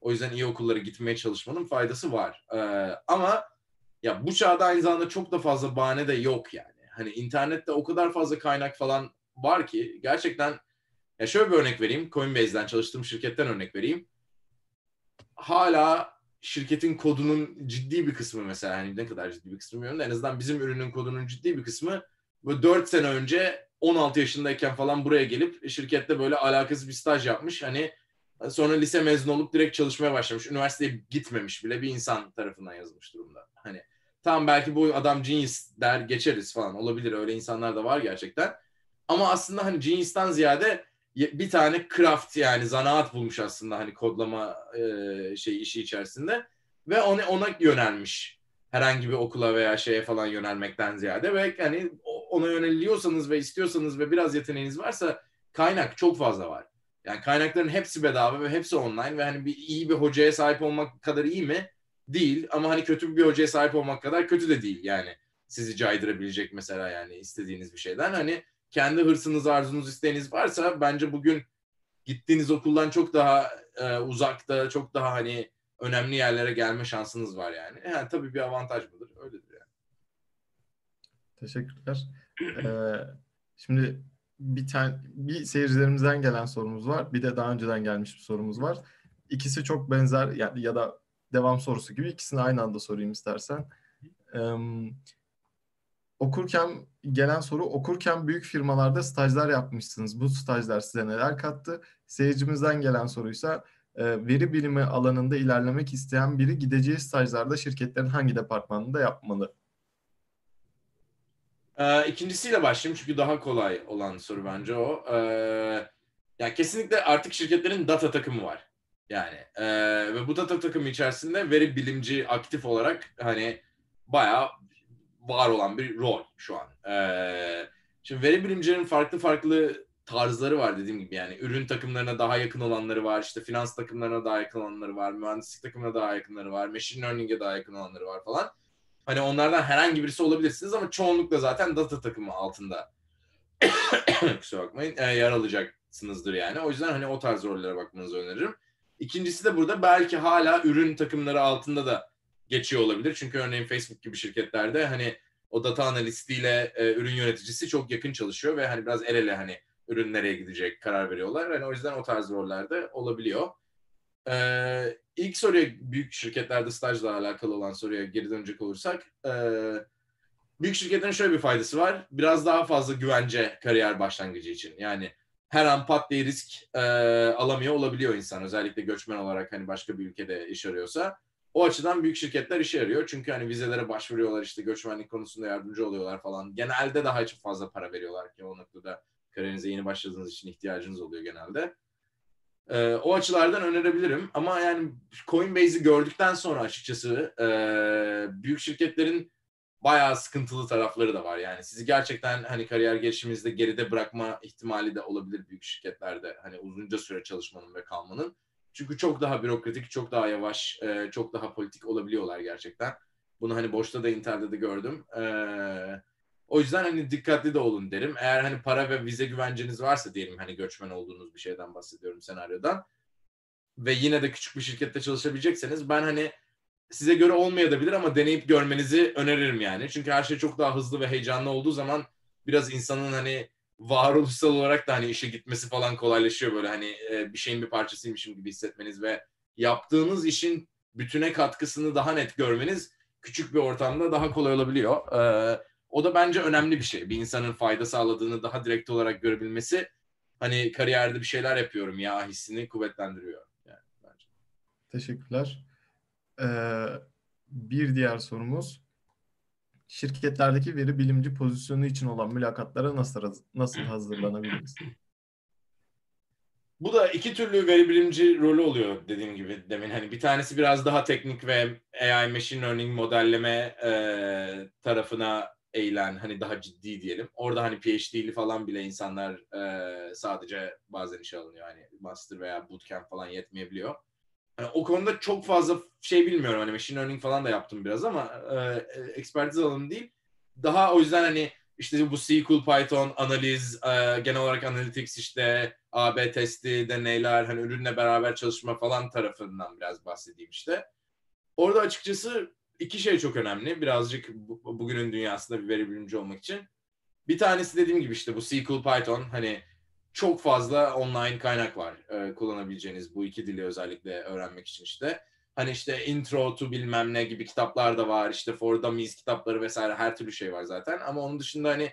O yüzden iyi okullara gitmeye çalışmanın faydası var. Ee, ama ya bu çağda aynı zamanda çok da fazla bahane de yok yani. Hani internette o kadar fazla kaynak falan var ki gerçekten ya şöyle bir örnek vereyim. Coinbase'den çalıştığım şirketten örnek vereyim hala şirketin kodunun ciddi bir kısmı mesela hani ne kadar ciddi bir kısmı bilmiyorum da en azından bizim ürünün kodunun ciddi bir kısmı böyle 4 sene önce 16 yaşındayken falan buraya gelip şirkette böyle alakasız bir staj yapmış. Hani sonra lise mezun olup direkt çalışmaya başlamış. Üniversiteye gitmemiş bile bir insan tarafından yazılmış durumda. Hani tamam belki bu adam genius der geçeriz falan olabilir öyle insanlar da var gerçekten. Ama aslında hani genius'tan ziyade bir tane craft yani zanaat bulmuş aslında hani kodlama e, şey işi içerisinde ve ona ona yönelmiş. herhangi bir okula veya şeye falan yönelmekten ziyade ve hani ona yöneliyorsanız ve istiyorsanız ve biraz yeteneğiniz varsa kaynak çok fazla var. Yani kaynakların hepsi bedava ve hepsi online ve hani bir iyi bir hocaya sahip olmak kadar iyi mi? Değil ama hani kötü bir hocaya sahip olmak kadar kötü de değil yani. Sizi caydırabilecek mesela yani istediğiniz bir şeyden. Hani kendi hırsınız, arzunuz, isteğiniz varsa bence bugün gittiğiniz okuldan çok daha e, uzakta, çok daha hani önemli yerlere gelme şansınız var yani. Yani tabii bir avantaj mıdır? Öyledir yani. Teşekkürler. Ee, şimdi bir tane bir seyircilerimizden gelen sorumuz var. Bir de daha önceden gelmiş bir sorumuz var. İkisi çok benzer ya, ya da devam sorusu gibi ikisini aynı anda sorayım istersen. Ee, okurken gelen soru okurken büyük firmalarda stajlar yapmışsınız. Bu stajlar size neler kattı? Seyircimizden gelen soruysa e, veri bilimi alanında ilerlemek isteyen biri gideceği stajlarda şirketlerin hangi departmanında yapmalı? Ee, ikincisiyle başlayayım çünkü daha kolay olan soru bence o. Ee, yani kesinlikle artık şirketlerin data takımı var. Yani e, ve bu data takımı içerisinde veri bilimci aktif olarak hani bayağı var olan bir rol şu an. Ee, şimdi veri bilimcilerin farklı farklı tarzları var dediğim gibi yani ürün takımlarına daha yakın olanları var, işte finans takımlarına daha yakın olanları var, mühendislik takımına daha yakınları var, machine learning'e daha yakın olanları var falan. Hani onlardan herhangi birisi olabilirsiniz ama çoğunlukla zaten data takımı altında kusura bakmayın e, yer alacaksınızdır yani. O yüzden hani o tarz rollere bakmanızı öneririm. İkincisi de burada belki hala ürün takımları altında da geçiyor olabilir. Çünkü örneğin Facebook gibi şirketlerde hani o data analistiyle e, ürün yöneticisi çok yakın çalışıyor ve hani biraz el ele hani ürün nereye gidecek karar veriyorlar. Yani o yüzden o tarz rollerde olabiliyor. Ee, ilk soruya büyük şirketlerde stajla alakalı olan soruya geri dönecek olursak e, büyük şirketlerin şöyle bir faydası var. Biraz daha fazla güvence kariyer başlangıcı için. Yani her an pat diye risk e, alamıyor olabiliyor insan. Özellikle göçmen olarak hani başka bir ülkede iş arıyorsa. O açıdan büyük şirketler işe yarıyor. Çünkü hani vizelere başvuruyorlar işte göçmenlik konusunda yardımcı oluyorlar falan. Genelde daha çok fazla para veriyorlar ki o noktada kariyerinize yeni başladığınız için ihtiyacınız oluyor genelde. Ee, o açılardan önerebilirim. Ama yani Coinbase'i gördükten sonra açıkçası e, büyük şirketlerin bayağı sıkıntılı tarafları da var. Yani sizi gerçekten hani kariyer gelişiminizde geride bırakma ihtimali de olabilir büyük şirketlerde. Hani uzunca süre çalışmanın ve kalmanın. Çünkü çok daha bürokratik, çok daha yavaş, e, çok daha politik olabiliyorlar gerçekten. Bunu hani boşta da internette de gördüm. Eee o yüzden hani dikkatli de olun derim. Eğer hani para ve vize güvenceniz varsa diyelim hani göçmen olduğunuz bir şeyden bahsediyorum senaryodan. Ve yine de küçük bir şirkette çalışabilecekseniz ben hani size göre olmayabilir ama deneyip görmenizi öneririm yani. Çünkü her şey çok daha hızlı ve heyecanlı olduğu zaman biraz insanın hani varoluşsal olarak da hani işe gitmesi falan kolaylaşıyor böyle hani e, bir şeyin bir parçasıymışım gibi hissetmeniz ve yaptığınız işin bütüne katkısını daha net görmeniz küçük bir ortamda daha kolay olabiliyor. Ee, o da bence önemli bir şey. Bir insanın fayda sağladığını daha direkt olarak görebilmesi hani kariyerde bir şeyler yapıyorum ya hissini kuvvetlendiriyor. Yani bence. Teşekkürler. Ee, bir diğer sorumuz şirketlerdeki veri bilimci pozisyonu için olan mülakatlara nasıl nasıl hazırlanabiliriz? Bu da iki türlü veri bilimci rolü oluyor dediğim gibi demin. Hani bir tanesi biraz daha teknik ve AI machine learning modelleme e, tarafına eğilen hani daha ciddi diyelim. Orada hani PhD'li falan bile insanlar e, sadece bazen işe alınıyor. Hani master veya bootcamp falan yetmeyebiliyor. Hani o konuda çok fazla şey bilmiyorum. Hani machine learning falan da yaptım biraz ama e, ekspertiz alanım değil. Daha o yüzden hani işte bu SQL, Python, analiz, e, genel olarak analytics işte AB testi, deneyler, hani ürünle beraber çalışma falan tarafından biraz bahsedeyim işte. Orada açıkçası iki şey çok önemli. Birazcık bu, bugünün dünyasında bir veri bilimci olmak için. Bir tanesi dediğim gibi işte bu SQL, Python hani çok fazla online kaynak var e, kullanabileceğiniz bu iki dili özellikle öğrenmek için işte. Hani işte intro to bilmem ne gibi kitaplar da var. İşte for dummies kitapları vesaire her türlü şey var zaten. Ama onun dışında hani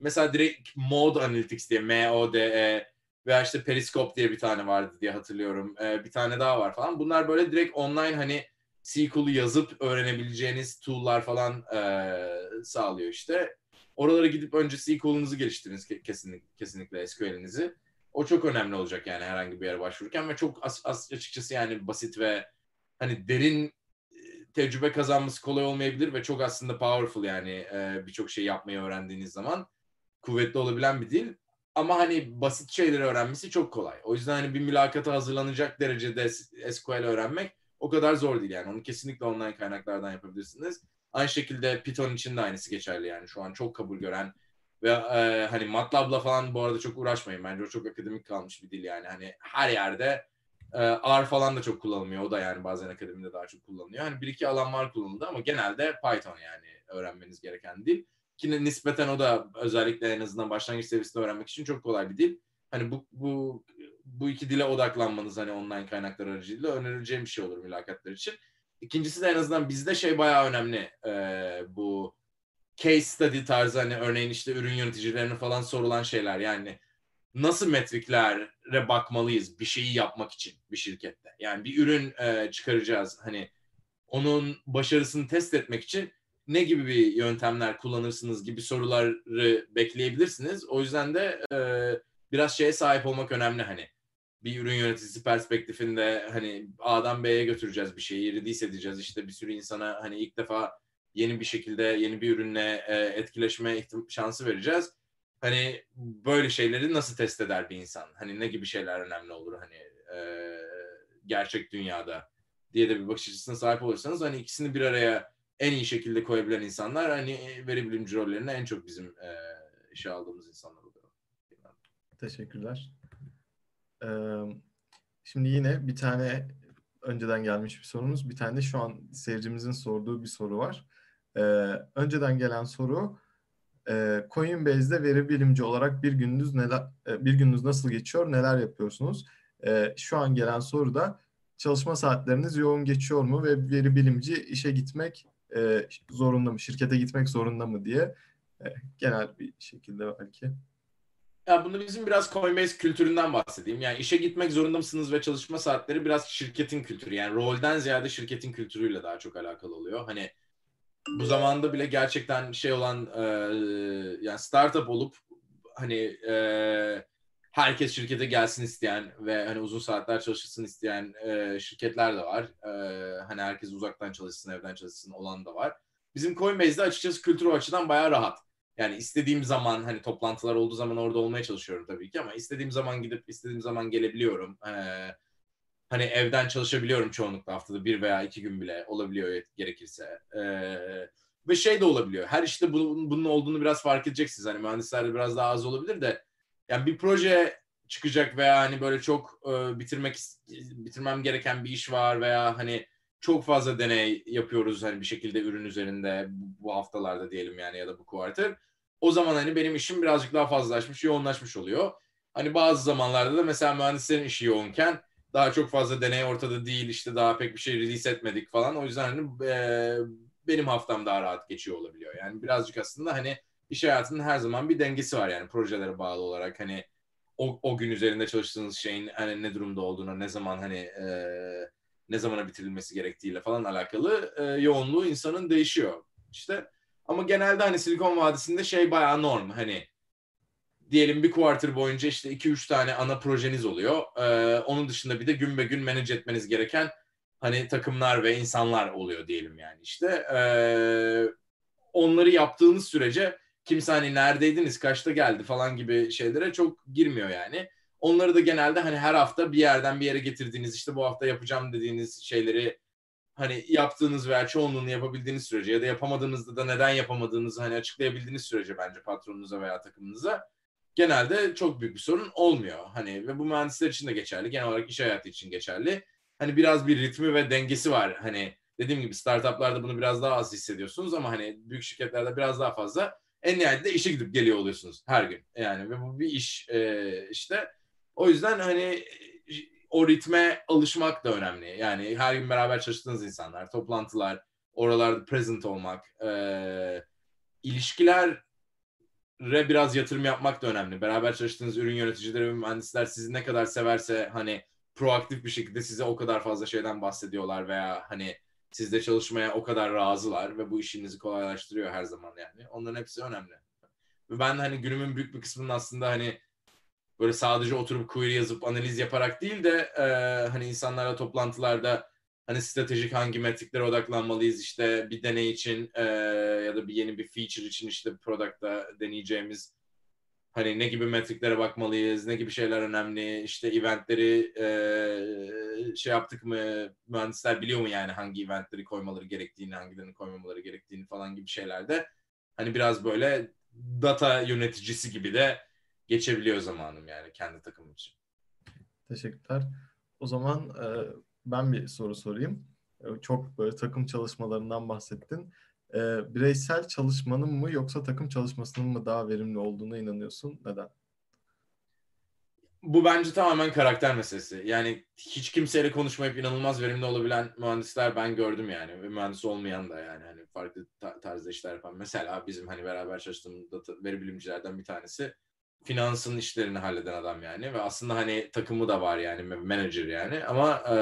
mesela direkt Mode Analytics diye M-O-D-E veya işte Periscope diye bir tane vardı diye hatırlıyorum. Ee, bir tane daha var falan. Bunlar böyle direkt online hani SQL'u yazıp öğrenebileceğiniz tool'lar falan e, sağlıyor işte. Oralara gidip önce SQL'ınızı geliştiriniz kesinlikle, kesinlikle SQL'inizi. O çok önemli olacak yani herhangi bir yere başvururken ve çok as, as, açıkçası yani basit ve hani derin tecrübe kazanması kolay olmayabilir ve çok aslında powerful yani e, birçok şey yapmayı öğrendiğiniz zaman kuvvetli olabilen bir dil. Ama hani basit şeyleri öğrenmesi çok kolay. O yüzden hani bir mülakata hazırlanacak derecede SQL öğrenmek o kadar zor değil yani. Onu kesinlikle online kaynaklardan yapabilirsiniz. Aynı şekilde Python için de aynısı geçerli yani. Şu an çok kabul gören ve e, hani MATLAB'la falan bu arada çok uğraşmayın. Bence o çok akademik kalmış bir dil yani. Hani her yerde e, R falan da çok kullanılmıyor. O da yani bazen akademide daha çok kullanılıyor. Hani bir iki alan var kullanıldı ama genelde Python yani öğrenmeniz gereken dil. Ki nispeten o da özellikle en azından başlangıç seviyesinde öğrenmek için çok kolay bir dil. Hani bu, bu bu iki dile odaklanmanız hani online kaynaklar aracılığıyla önerileceğim bir şey olur mülakatlar için. İkincisi de en azından bizde şey bayağı önemli. Ee, bu case study tarzı hani örneğin işte ürün yöneticilerine falan sorulan şeyler yani nasıl metriklere bakmalıyız bir şeyi yapmak için bir şirkette. Yani bir ürün e, çıkaracağız hani onun başarısını test etmek için ne gibi bir yöntemler kullanırsınız gibi soruları bekleyebilirsiniz. O yüzden de e, biraz şeye sahip olmak önemli hani bir ürün yöneticisi perspektifinde hani A'dan B'ye götüreceğiz bir şeyi, release edeceğiz. işte bir sürü insana hani ilk defa yeni bir şekilde yeni bir ürünle e, etkileşme şansı vereceğiz. Hani böyle şeyleri nasıl test eder bir insan? Hani ne gibi şeyler önemli olur hani e, gerçek dünyada diye de bir bakış açısına sahip olursanız hani ikisini bir araya en iyi şekilde koyabilen insanlar hani veri bilimci rollerine en çok bizim e, işe aldığımız insanlar oluyor. Teşekkürler. Şimdi yine bir tane önceden gelmiş bir sorumuz, bir tane de şu an seyircimizin sorduğu bir soru var. Önceden gelen soru e, Coinbase'de veri bilimci olarak bir gününüz neler bir gününüz nasıl geçiyor, neler yapıyorsunuz? Şu an gelen soru da çalışma saatleriniz yoğun geçiyor mu ve veri bilimci işe gitmek e, zorunda mı, şirkete gitmek zorunda mı diye genel bir şekilde belki. Ya bunu bizim biraz Coinbase kültüründen bahsedeyim. Yani işe gitmek zorunda mısınız ve çalışma saatleri biraz şirketin kültürü. Yani rolden ziyade şirketin kültürüyle daha çok alakalı oluyor. Hani bu zamanda bile gerçekten şey olan e, yani startup olup hani e, herkes şirkete gelsin isteyen ve hani uzun saatler çalışsın isteyen e, şirketler de var. E, hani herkes uzaktan çalışsın, evden çalışsın olan da var. Bizim Coinbase'de açıkçası kültür açıdan bayağı rahat. Yani istediğim zaman hani toplantılar olduğu zaman orada olmaya çalışıyorum tabii ki ama istediğim zaman gidip istediğim zaman gelebiliyorum. Ee, hani evden çalışabiliyorum çoğunlukla haftada bir veya iki gün bile olabiliyor gerekirse. Ee, ve şey de olabiliyor. Her işte bunun, bunun olduğunu biraz fark edeceksiniz. Hani mühendislerde biraz daha az olabilir de yani bir proje çıkacak veya hani böyle çok e, bitirmek bitirmem gereken bir iş var veya hani çok fazla deney yapıyoruz hani bir şekilde ürün üzerinde bu haftalarda diyelim yani ya da bu quarter. O zaman hani benim işim birazcık daha fazlalaşmış, yoğunlaşmış oluyor. Hani bazı zamanlarda da mesela mühendislerin işi yoğunken daha çok fazla deney ortada değil işte daha pek bir şey release etmedik falan. O yüzden hani e, benim haftam daha rahat geçiyor olabiliyor. Yani birazcık aslında hani iş hayatının her zaman bir dengesi var yani projelere bağlı olarak hani o, o gün üzerinde çalıştığınız şeyin hani ne durumda olduğunu, ne zaman hani e, ne zamana bitirilmesi gerektiğiyle falan alakalı e, yoğunluğu insanın değişiyor. İşte ama genelde hani Silikon Vadisi'nde şey bayağı norm. Hani diyelim bir quarter boyunca işte 2-3 tane ana projeniz oluyor. Ee, onun dışında bir de gün be gün manage etmeniz gereken hani takımlar ve insanlar oluyor diyelim yani işte. Ee, onları yaptığınız sürece kimse hani neredeydiniz, kaçta geldi falan gibi şeylere çok girmiyor yani. Onları da genelde hani her hafta bir yerden bir yere getirdiğiniz işte bu hafta yapacağım dediğiniz şeyleri hani yaptığınız veya çoğunluğunu yapabildiğiniz sürece ya da yapamadığınızda da neden yapamadığınızı hani açıklayabildiğiniz sürece bence patronunuza veya takımınıza genelde çok büyük bir sorun olmuyor. Hani ve bu mühendisler için de geçerli. Genel olarak iş hayatı için geçerli. Hani biraz bir ritmi ve dengesi var. Hani dediğim gibi startuplarda bunu biraz daha az hissediyorsunuz ama hani büyük şirketlerde biraz daha fazla. En nihayetinde işe gidip geliyor oluyorsunuz her gün. Yani ve bu bir iş e, işte. O yüzden hani o ritme alışmak da önemli. Yani her gün beraber çalıştığınız insanlar, toplantılar, oralarda present olmak, e, ilişkilere biraz yatırım yapmak da önemli. Beraber çalıştığınız ürün yöneticileri ve mühendisler sizi ne kadar severse hani proaktif bir şekilde size o kadar fazla şeyden bahsediyorlar veya hani sizde çalışmaya o kadar razılar ve bu işinizi kolaylaştırıyor her zaman yani. Onların hepsi önemli. Ve ben hani günümün büyük bir kısmının aslında hani böyle sadece oturup query yazıp analiz yaparak değil de e, hani insanlarla toplantılarda hani stratejik hangi metriklere odaklanmalıyız işte bir deney için e, ya da bir yeni bir feature için işte bir product'ta deneyeceğimiz hani ne gibi metriklere bakmalıyız, ne gibi şeyler önemli, işte eventleri e, şey yaptık mı, mühendisler biliyor mu yani hangi eventleri koymaları gerektiğini, hangilerini koymamaları gerektiğini falan gibi şeylerde hani biraz böyle data yöneticisi gibi de geçebiliyor zamanım yani kendi takımım için. Teşekkürler. O zaman e, ben bir soru sorayım. E, çok böyle takım çalışmalarından bahsettin. E, bireysel çalışmanın mı yoksa takım çalışmasının mı daha verimli olduğuna inanıyorsun? Neden? Bu bence tamamen karakter meselesi. Yani hiç kimseyle konuşmayıp inanılmaz verimli olabilen mühendisler ben gördüm yani. Ve mühendis olmayan da yani hani farklı tarzda işler yapan. Mesela bizim hani beraber çalıştığımız data, veri bilimcilerden bir tanesi finansın işlerini halleden adam yani. Ve aslında hani takımı da var yani manager yani. Ama e,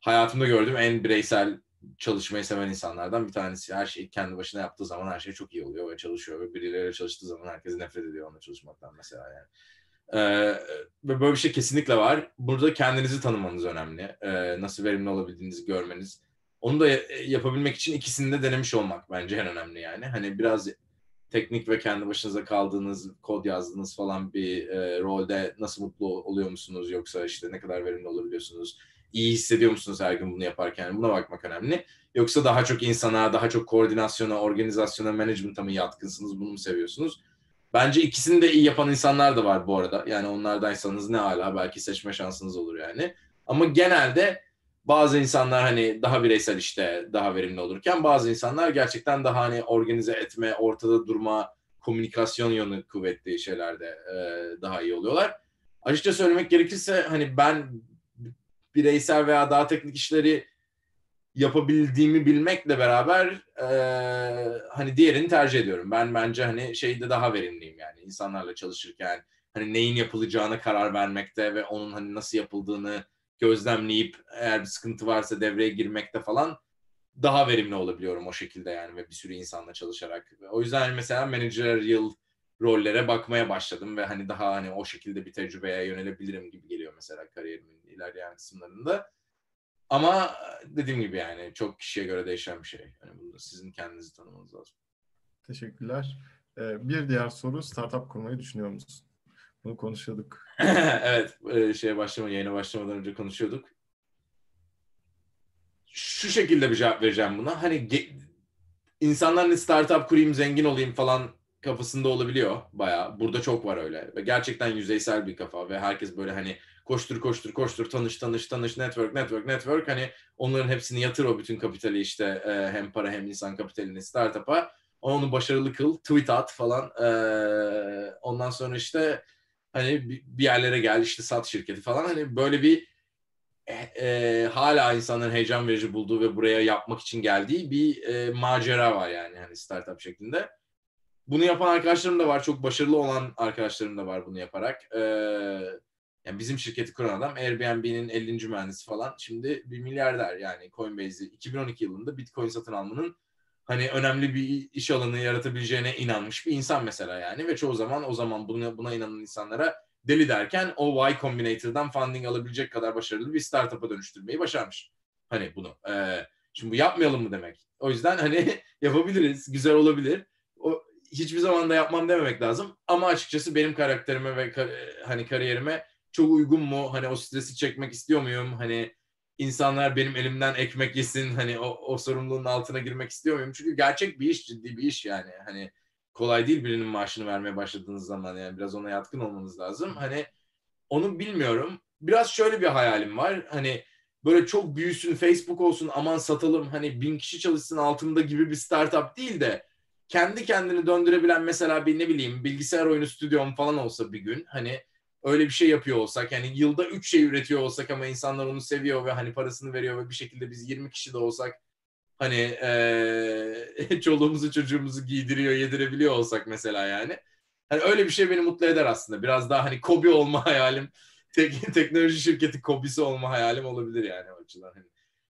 hayatımda gördüğüm en bireysel çalışmayı seven insanlardan bir tanesi. Her şeyi kendi başına yaptığı zaman her şey çok iyi oluyor ve çalışıyor ve birileriyle çalıştığı zaman herkes nefret ediyor onunla çalışmaktan mesela yani. Ee, böyle bir şey kesinlikle var. Burada kendinizi tanımanız önemli. Ee, nasıl verimli olabildiğinizi görmeniz. Onu da yapabilmek için ikisini de denemiş olmak bence en önemli yani. Hani biraz teknik ve kendi başınıza kaldığınız, kod yazdığınız falan bir e, rolde nasıl mutlu oluyor musunuz yoksa işte ne kadar verimli olabiliyorsunuz? iyi hissediyor musunuz her gün bunu yaparken? Buna bakmak önemli. Yoksa daha çok insana, daha çok koordinasyona, organizasyona, management'a mı yatkınsınız? Bunu mu seviyorsunuz? Bence ikisini de iyi yapan insanlar da var bu arada. Yani onlardaysanız ne hala belki seçme şansınız olur yani. Ama genelde bazı insanlar hani daha bireysel işte daha verimli olurken bazı insanlar gerçekten daha hani organize etme, ortada durma, komünikasyon yönü kuvvetli şeylerde e, daha iyi oluyorlar. Açıkça söylemek gerekirse hani ben bireysel veya daha teknik işleri yapabildiğimi bilmekle beraber e, hani diğerini tercih ediyorum. Ben bence hani şeyde daha verimliyim yani insanlarla çalışırken hani neyin yapılacağına karar vermekte ve onun hani nasıl yapıldığını gözlemleyip eğer bir sıkıntı varsa devreye girmekte falan daha verimli olabiliyorum o şekilde yani ve bir sürü insanla çalışarak. O yüzden mesela managerial rollere bakmaya başladım ve hani daha hani o şekilde bir tecrübeye yönelebilirim gibi geliyor mesela kariyerimin ilerleyen kısımlarında. Ama dediğim gibi yani çok kişiye göre değişen bir şey. Yani bunu sizin kendinizi tanımanız lazım. Teşekkürler. Ee, bir diğer soru startup kurmayı düşünüyor musun? Bunu konuşuyorduk. evet, e, şeye başlama, yayına başlamadan önce konuşuyorduk. Şu şekilde bir cevap vereceğim buna. Hani insanlar hani startup kurayım, zengin olayım falan kafasında olabiliyor bayağı. Burada çok var öyle. Ve gerçekten yüzeysel bir kafa ve herkes böyle hani koştur koştur koştur tanış tanış tanış network network network hani onların hepsini yatır o bütün kapitali işte e, hem para hem insan kapitalini startup'a onu başarılı kıl tweet at falan e, ondan sonra işte hani bir yerlere gel işte sat şirketi falan hani böyle bir e, e, hala insanların heyecan verici bulduğu ve buraya yapmak için geldiği bir e, macera var yani hani startup şeklinde. Bunu yapan arkadaşlarım da var. Çok başarılı olan arkadaşlarım da var bunu yaparak. Ee, yani bizim şirketi kuran adam Airbnb'nin 50. mühendisi falan. Şimdi bir milyarder yani Coinbase'i 2012 yılında Bitcoin satın almanın hani önemli bir iş alanı yaratabileceğine inanmış bir insan mesela yani ve çoğu zaman o zaman buna, buna inanan insanlara deli derken o Y Combinator'dan funding alabilecek kadar başarılı bir startup'a dönüştürmeyi başarmış. Hani bunu. Ee, şimdi bu yapmayalım mı demek? O yüzden hani yapabiliriz, güzel olabilir. O hiçbir zaman da yapmam dememek lazım. Ama açıkçası benim karakterime ve kar- hani kariyerime çok uygun mu? Hani o stresi çekmek istiyor muyum? Hani insanlar benim elimden ekmek yesin. Hani o, o sorumluluğun altına girmek istiyor muyum? Çünkü gerçek bir iş, ciddi bir iş yani. Hani kolay değil birinin maaşını vermeye başladığınız zaman yani biraz ona yatkın olmanız lazım. Hani onu bilmiyorum. Biraz şöyle bir hayalim var. Hani böyle çok büyüsün, Facebook olsun, aman satalım, hani bin kişi çalışsın altımda gibi bir startup değil de kendi kendini döndürebilen mesela bir ne bileyim bilgisayar oyunu stüdyom falan olsa bir gün hani öyle bir şey yapıyor olsak yani yılda 3 şey üretiyor olsak ama insanlar onu seviyor ve hani parasını veriyor ve bir şekilde biz 20 kişi de olsak hani ee, çoluğumuzu çocuğumuzu giydiriyor yedirebiliyor olsak mesela yani. Hani öyle bir şey beni mutlu eder aslında. Biraz daha hani Kobi olma hayalim, tek, teknoloji şirketi Kobi'si olma hayalim olabilir yani o açıdan. Hani.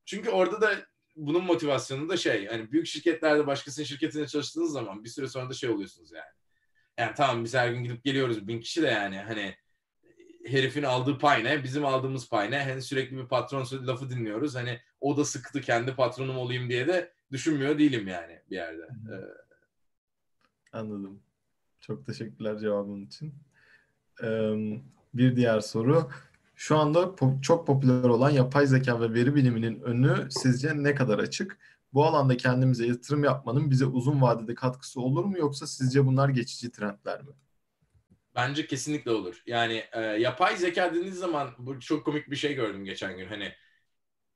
Çünkü orada da bunun motivasyonu da şey hani büyük şirketlerde başkasının şirketine çalıştığınız zaman bir süre sonra da şey oluyorsunuz yani. Yani tamam biz her gün gidip geliyoruz bin kişi de yani hani herifin aldığı pay ne? Bizim aldığımız pay ne? Hani sürekli bir patron lafı dinliyoruz. Hani o da sıktı kendi patronum olayım diye de düşünmüyor değilim yani bir yerde. Ee, Anladım. Çok teşekkürler cevabın için. Ee, bir diğer soru. Şu anda çok popüler olan yapay zeka ve veri biliminin önü sizce ne kadar açık? Bu alanda kendimize yatırım yapmanın bize uzun vadede katkısı olur mu yoksa sizce bunlar geçici trendler mi? Bence kesinlikle olur. Yani e, yapay zeka dediğiniz zaman bu çok komik bir şey gördüm geçen gün. Hani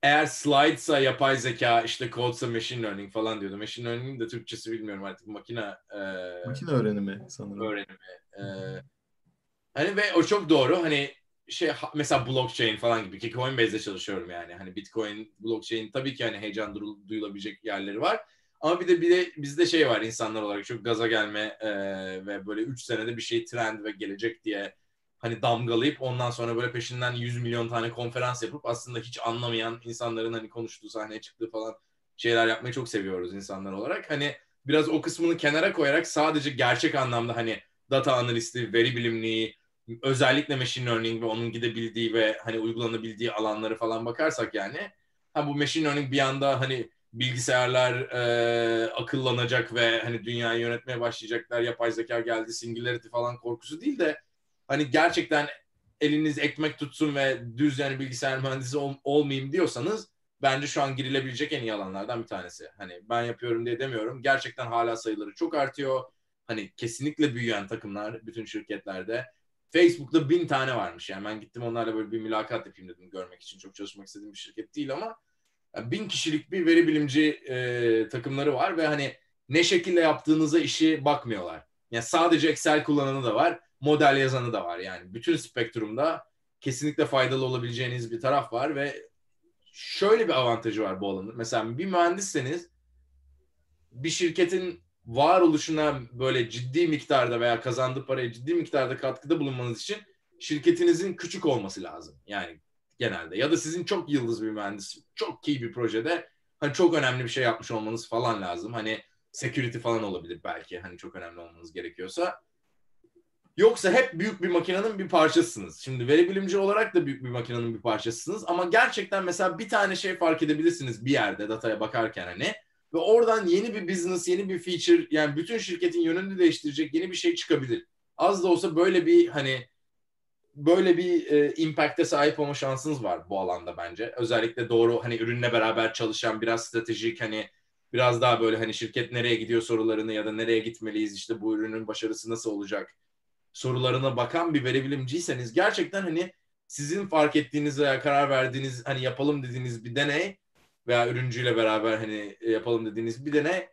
eğer slidesa yapay zeka, işte codesa machine learning falan diyordu. Machine learning de Türkçesi bilmiyorum artık. Makine e, Makine öğrenimi sanırım. öğrenimi. E, hani ve o çok doğru. Hani şey mesela blockchain falan gibi ki Coinbase'de çalışıyorum yani. Hani Bitcoin, blockchain tabii ki hani heyecan duyulabilecek yerleri var. Ama bir de bir de bizde şey var insanlar olarak çok gaza gelme e, ve böyle 3 senede bir şey trend ve gelecek diye hani damgalayıp ondan sonra böyle peşinden 100 milyon tane konferans yapıp aslında hiç anlamayan insanların hani konuştuğu sahneye çıktığı falan şeyler yapmayı çok seviyoruz insanlar olarak. Hani biraz o kısmını kenara koyarak sadece gerçek anlamda hani data analisti, veri bilimliği, özellikle machine learning ve onun gidebildiği ve hani uygulanabildiği alanları falan bakarsak yani ha bu machine learning bir anda hani bilgisayarlar e, akıllanacak ve hani dünyayı yönetmeye başlayacaklar yapay zeka geldi singularity falan korkusu değil de hani gerçekten eliniz ekmek tutsun ve düz yani bilgisayar mühendisi ol, olmayayım diyorsanız bence şu an girilebilecek en iyi alanlardan bir tanesi. Hani ben yapıyorum diye demiyorum. Gerçekten hala sayıları çok artıyor. Hani kesinlikle büyüyen takımlar bütün şirketlerde. Facebook'ta bin tane varmış. Yani ben gittim onlarla böyle bir mülakat yapayım dedim görmek için. Çok çalışmak istediğim bir şirket değil ama yani bin kişilik bir veri bilimci e, takımları var ve hani ne şekilde yaptığınıza işi bakmıyorlar. Yani sadece Excel kullananı da var, model yazanı da var. Yani bütün spektrumda kesinlikle faydalı olabileceğiniz bir taraf var ve şöyle bir avantajı var bu alanın. Mesela bir mühendisseniz bir şirketin varoluşuna böyle ciddi miktarda veya kazandığı paraya ciddi miktarda katkıda bulunmanız için şirketinizin küçük olması lazım. Yani genelde. Ya da sizin çok yıldız bir mühendis, çok iyi bir projede hani çok önemli bir şey yapmış olmanız falan lazım. Hani security falan olabilir belki hani çok önemli olmanız gerekiyorsa. Yoksa hep büyük bir makinenin bir parçasısınız. Şimdi veri bilimci olarak da büyük bir makinenin bir parçasısınız ama gerçekten mesela bir tane şey fark edebilirsiniz bir yerde dataya bakarken hani ve oradan yeni bir business, yeni bir feature yani bütün şirketin yönünü değiştirecek yeni bir şey çıkabilir. Az da olsa böyle bir hani böyle bir e, impact'e sahip olma şansınız var bu alanda bence. Özellikle doğru hani ürünle beraber çalışan biraz stratejik hani biraz daha böyle hani şirket nereye gidiyor sorularını ya da nereye gitmeliyiz işte bu ürünün başarısı nasıl olacak sorularına bakan bir veri bilimciyseniz gerçekten hani sizin fark ettiğiniz veya karar verdiğiniz hani yapalım dediğiniz bir deney veya ürüncüyle beraber hani yapalım dediğiniz bir deney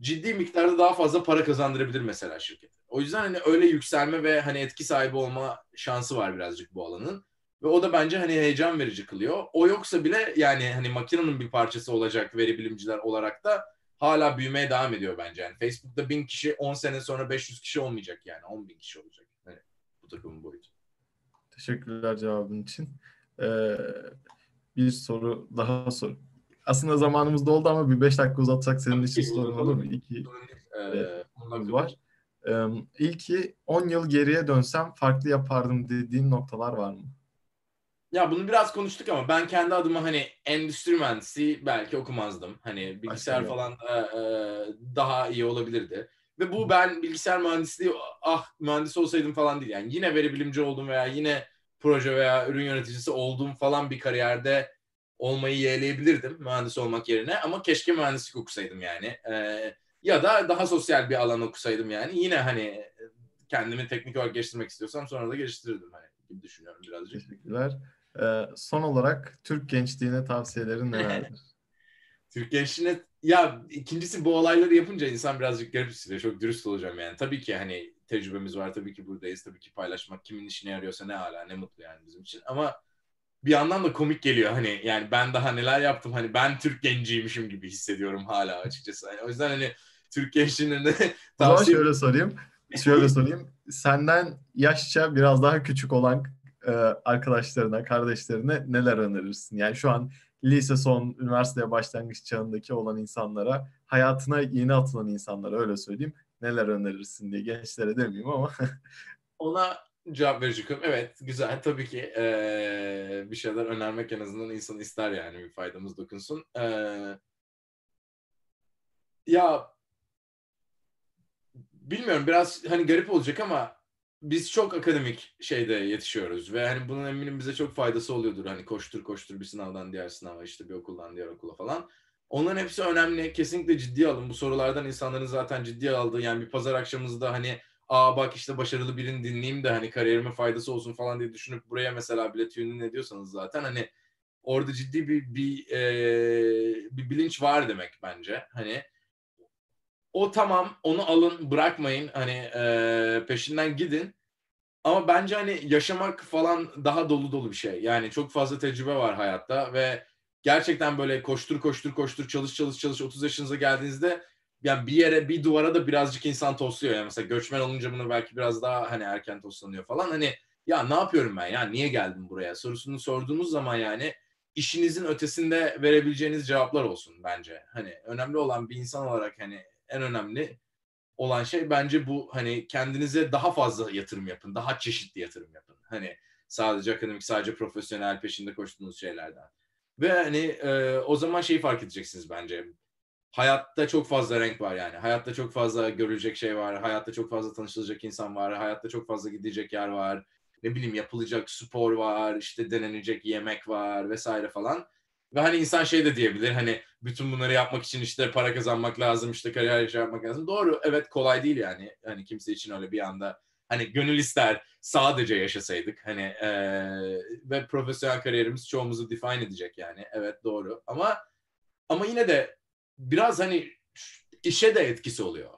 ciddi miktarda daha fazla para kazandırabilir mesela şirket. O yüzden hani öyle yükselme ve hani etki sahibi olma şansı var birazcık bu alanın. Ve o da bence hani heyecan verici kılıyor. O yoksa bile yani hani makinenin bir parçası olacak veri bilimciler olarak da hala büyümeye devam ediyor bence. Yani Facebook'ta bin kişi 10 sene sonra 500 kişi olmayacak yani 10 bin kişi olacak. Hani bu takımın boyutu. Teşekkürler cevabın için. Ee, bir soru daha sor. Aslında zamanımız doldu ama bir 5 dakika uzatsak senin için sorun olur mu? İki ee, var. İlki 10 yıl geriye dönsem farklı yapardım dediğin noktalar var mı? Ya bunu biraz konuştuk ama ben kendi adıma hani endüstri mühendisi belki okumazdım. Hani bilgisayar Aslında. falan da e, daha iyi olabilirdi. Ve bu ben bilgisayar mühendisliği ah mühendis olsaydım falan değil. Yani yine veri bilimci oldum veya yine proje veya ürün yöneticisi olduğum falan bir kariyerde olmayı yeğleyebilirdim mühendis olmak yerine ama keşke mühendislik okusaydım yani. Ee, ya da daha sosyal bir alan okusaydım yani. Yine hani kendimi teknik olarak geliştirmek istiyorsam sonra da geliştirirdim hani gibi düşünüyorum birazcık. Teşekkürler. Ee, son olarak Türk gençliğine tavsiyelerin nelerdir? Türk gençliğine ya ikincisi bu olayları yapınca insan birazcık garip hissediyor. Çok dürüst olacağım yani. Tabii ki hani tecrübemiz var. Tabii ki buradayız. Tabii ki paylaşmak kimin işine yarıyorsa ne hala ne mutlu yani bizim için. Ama bir yandan da komik geliyor hani yani ben daha neler yaptım hani ben Türk genciymişim gibi hissediyorum hala açıkçası. Yani o yüzden hani Türk gençliğine de tavsiye... şöyle sorayım. Şöyle sorayım. Senden yaşça biraz daha küçük olan e, arkadaşlarına, kardeşlerine neler önerirsin? Yani şu an lise son, üniversiteye başlangıç çağındaki olan insanlara, hayatına yeni atılan insanlara öyle söyleyeyim. Neler önerirsin diye gençlere demeyeyim ama. Ona cevap verecek olayım. Evet, güzel. Tabii ki eee, bir şeyler önermek en azından insan ister yani bir faydamız dokunsun. Eee, ya bilmiyorum biraz hani garip olacak ama biz çok akademik şeyde yetişiyoruz ve hani bunun eminim bize çok faydası oluyordur. Hani koştur koştur bir sınavdan diğer sınava işte bir okuldan diğer okula falan. Onların hepsi önemli. Kesinlikle ciddiye alın. Bu sorulardan insanların zaten ciddiye aldığı yani bir pazar akşamınızda hani aa bak işte başarılı birini dinleyeyim de hani kariyerime faydası olsun falan diye düşünüp buraya mesela bile tune ediyorsanız zaten hani orada ciddi bir bir, e, bir bilinç var demek bence. Hani o tamam onu alın bırakmayın hani e, peşinden gidin. Ama bence hani yaşamak falan daha dolu dolu bir şey. Yani çok fazla tecrübe var hayatta ve gerçekten böyle koştur koştur koştur çalış çalış çalış 30 yaşınıza geldiğinizde yani bir yere bir duvara da birazcık insan tosluyor. Yani mesela göçmen olunca bunu belki biraz daha hani erken toslanıyor falan. Hani ya ne yapıyorum ben ya niye geldim buraya sorusunu sorduğunuz zaman yani işinizin ötesinde verebileceğiniz cevaplar olsun bence. Hani önemli olan bir insan olarak hani en önemli olan şey bence bu hani kendinize daha fazla yatırım yapın. Daha çeşitli yatırım yapın. Hani sadece akademik, sadece profesyonel peşinde koştuğunuz şeylerden. Ve hani e, o zaman şeyi fark edeceksiniz bence. Hayatta çok fazla renk var yani. Hayatta çok fazla görülecek şey var. Hayatta çok fazla tanışılacak insan var. Hayatta çok fazla gidecek yer var. Ne bileyim yapılacak spor var. işte denenecek yemek var vesaire falan. Ve hani insan şey de diyebilir hani bütün bunları yapmak için işte para kazanmak lazım işte kariyer şey yapmak lazım. Doğru evet kolay değil yani. Hani kimse için öyle bir anda hani gönül ister sadece yaşasaydık hani e, ve profesyonel kariyerimiz çoğumuzu define edecek yani. Evet doğru ama ama yine de biraz hani işe de etkisi oluyor.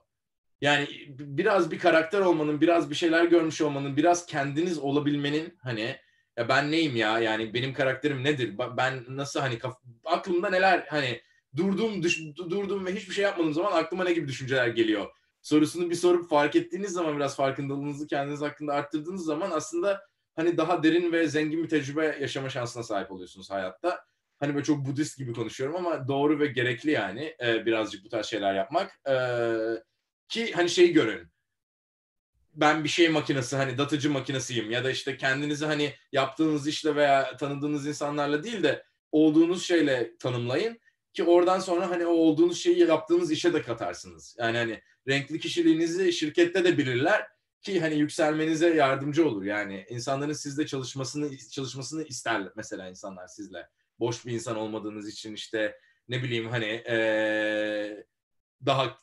Yani biraz bir karakter olmanın, biraz bir şeyler görmüş olmanın, biraz kendiniz olabilmenin hani ya ben neyim ya yani benim karakterim nedir? Ben nasıl hani kaf- aklımda neler hani durdum düş, durdum ve hiçbir şey yapmadığım zaman aklıma ne gibi düşünceler geliyor? Sorusunu bir sorup fark ettiğiniz zaman biraz farkındalığınızı kendiniz hakkında arttırdığınız zaman aslında hani daha derin ve zengin bir tecrübe yaşama şansına sahip oluyorsunuz hayatta. Hani böyle çok Budist gibi konuşuyorum ama doğru ve gerekli yani e, birazcık bu tarz şeyler yapmak. E, ki hani şeyi görün ben bir şey makinesi hani datıcı makinesiyim ya da işte kendinizi hani yaptığınız işle veya tanıdığınız insanlarla değil de olduğunuz şeyle tanımlayın ki oradan sonra hani o olduğunuz şeyi yaptığınız işe de katarsınız. Yani hani renkli kişiliğinizi şirkette de bilirler ki hani yükselmenize yardımcı olur. Yani insanların sizle çalışmasını çalışmasını isterler mesela insanlar sizle. Boş bir insan olmadığınız için işte ne bileyim hani ee, daha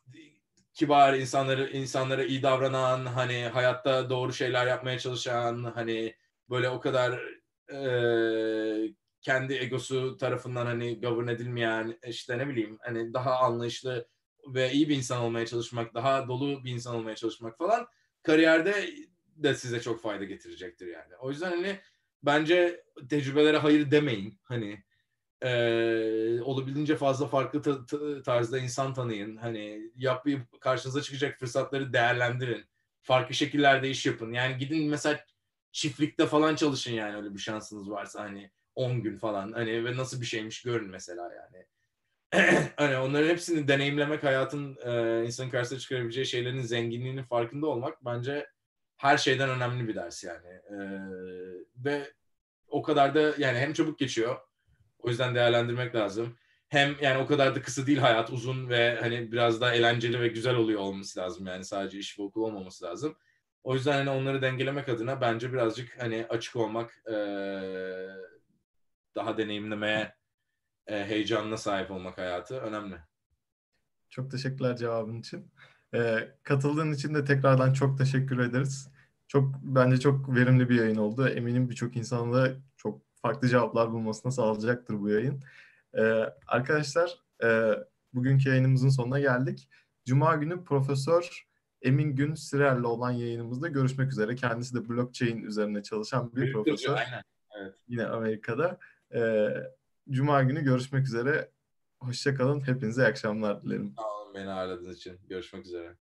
kibar insanları insanlara iyi davranan hani hayatta doğru şeyler yapmaya çalışan hani böyle o kadar e, kendi egosu tarafından hani govern edilmeyen işte ne bileyim hani daha anlayışlı ve iyi bir insan olmaya çalışmak daha dolu bir insan olmaya çalışmak falan kariyerde de size çok fayda getirecektir yani. O yüzden hani bence tecrübelere hayır demeyin. Hani e, olabildiğince fazla farklı ta- ta- tarzda insan tanıyın. Hani yap karşınıza çıkacak fırsatları değerlendirin. Farklı şekillerde iş yapın. Yani gidin mesela çiftlikte falan çalışın yani öyle bir şansınız varsa hani 10 gün falan hani ve nasıl bir şeymiş görün mesela yani. hani onların hepsini deneyimlemek hayatın e, insanın karşısına çıkarabileceği şeylerin zenginliğinin farkında olmak bence her şeyden önemli bir ders yani. E, ve o kadar da yani hem çabuk geçiyor o yüzden değerlendirmek lazım. Hem yani o kadar da kısa değil hayat uzun ve hani biraz daha eğlenceli ve güzel oluyor olması lazım. Yani sadece iş ve okul olmaması lazım. O yüzden hani onları dengelemek adına bence birazcık hani açık olmak, daha deneyimlemeye, e, heyecanına sahip olmak hayatı önemli. Çok teşekkürler cevabın için. Katıldığın için de tekrardan çok teşekkür ederiz. Çok bence çok verimli bir yayın oldu. Eminim birçok insanın da çok farklı cevaplar bulmasına sağlayacaktır bu yayın. Ee, arkadaşlar e, bugünkü yayınımızın sonuna geldik. Cuma günü Profesör Emin Gün Sirer'le olan yayınımızda görüşmek üzere. Kendisi de blockchain üzerine çalışan bir Büyük profesör. Aynen. Evet. Yine Amerika'da. Ee, Cuma günü görüşmek üzere. Hoşçakalın. Hepinize iyi akşamlar dilerim. Sağ olun beni ağırladığınız için. Görüşmek üzere.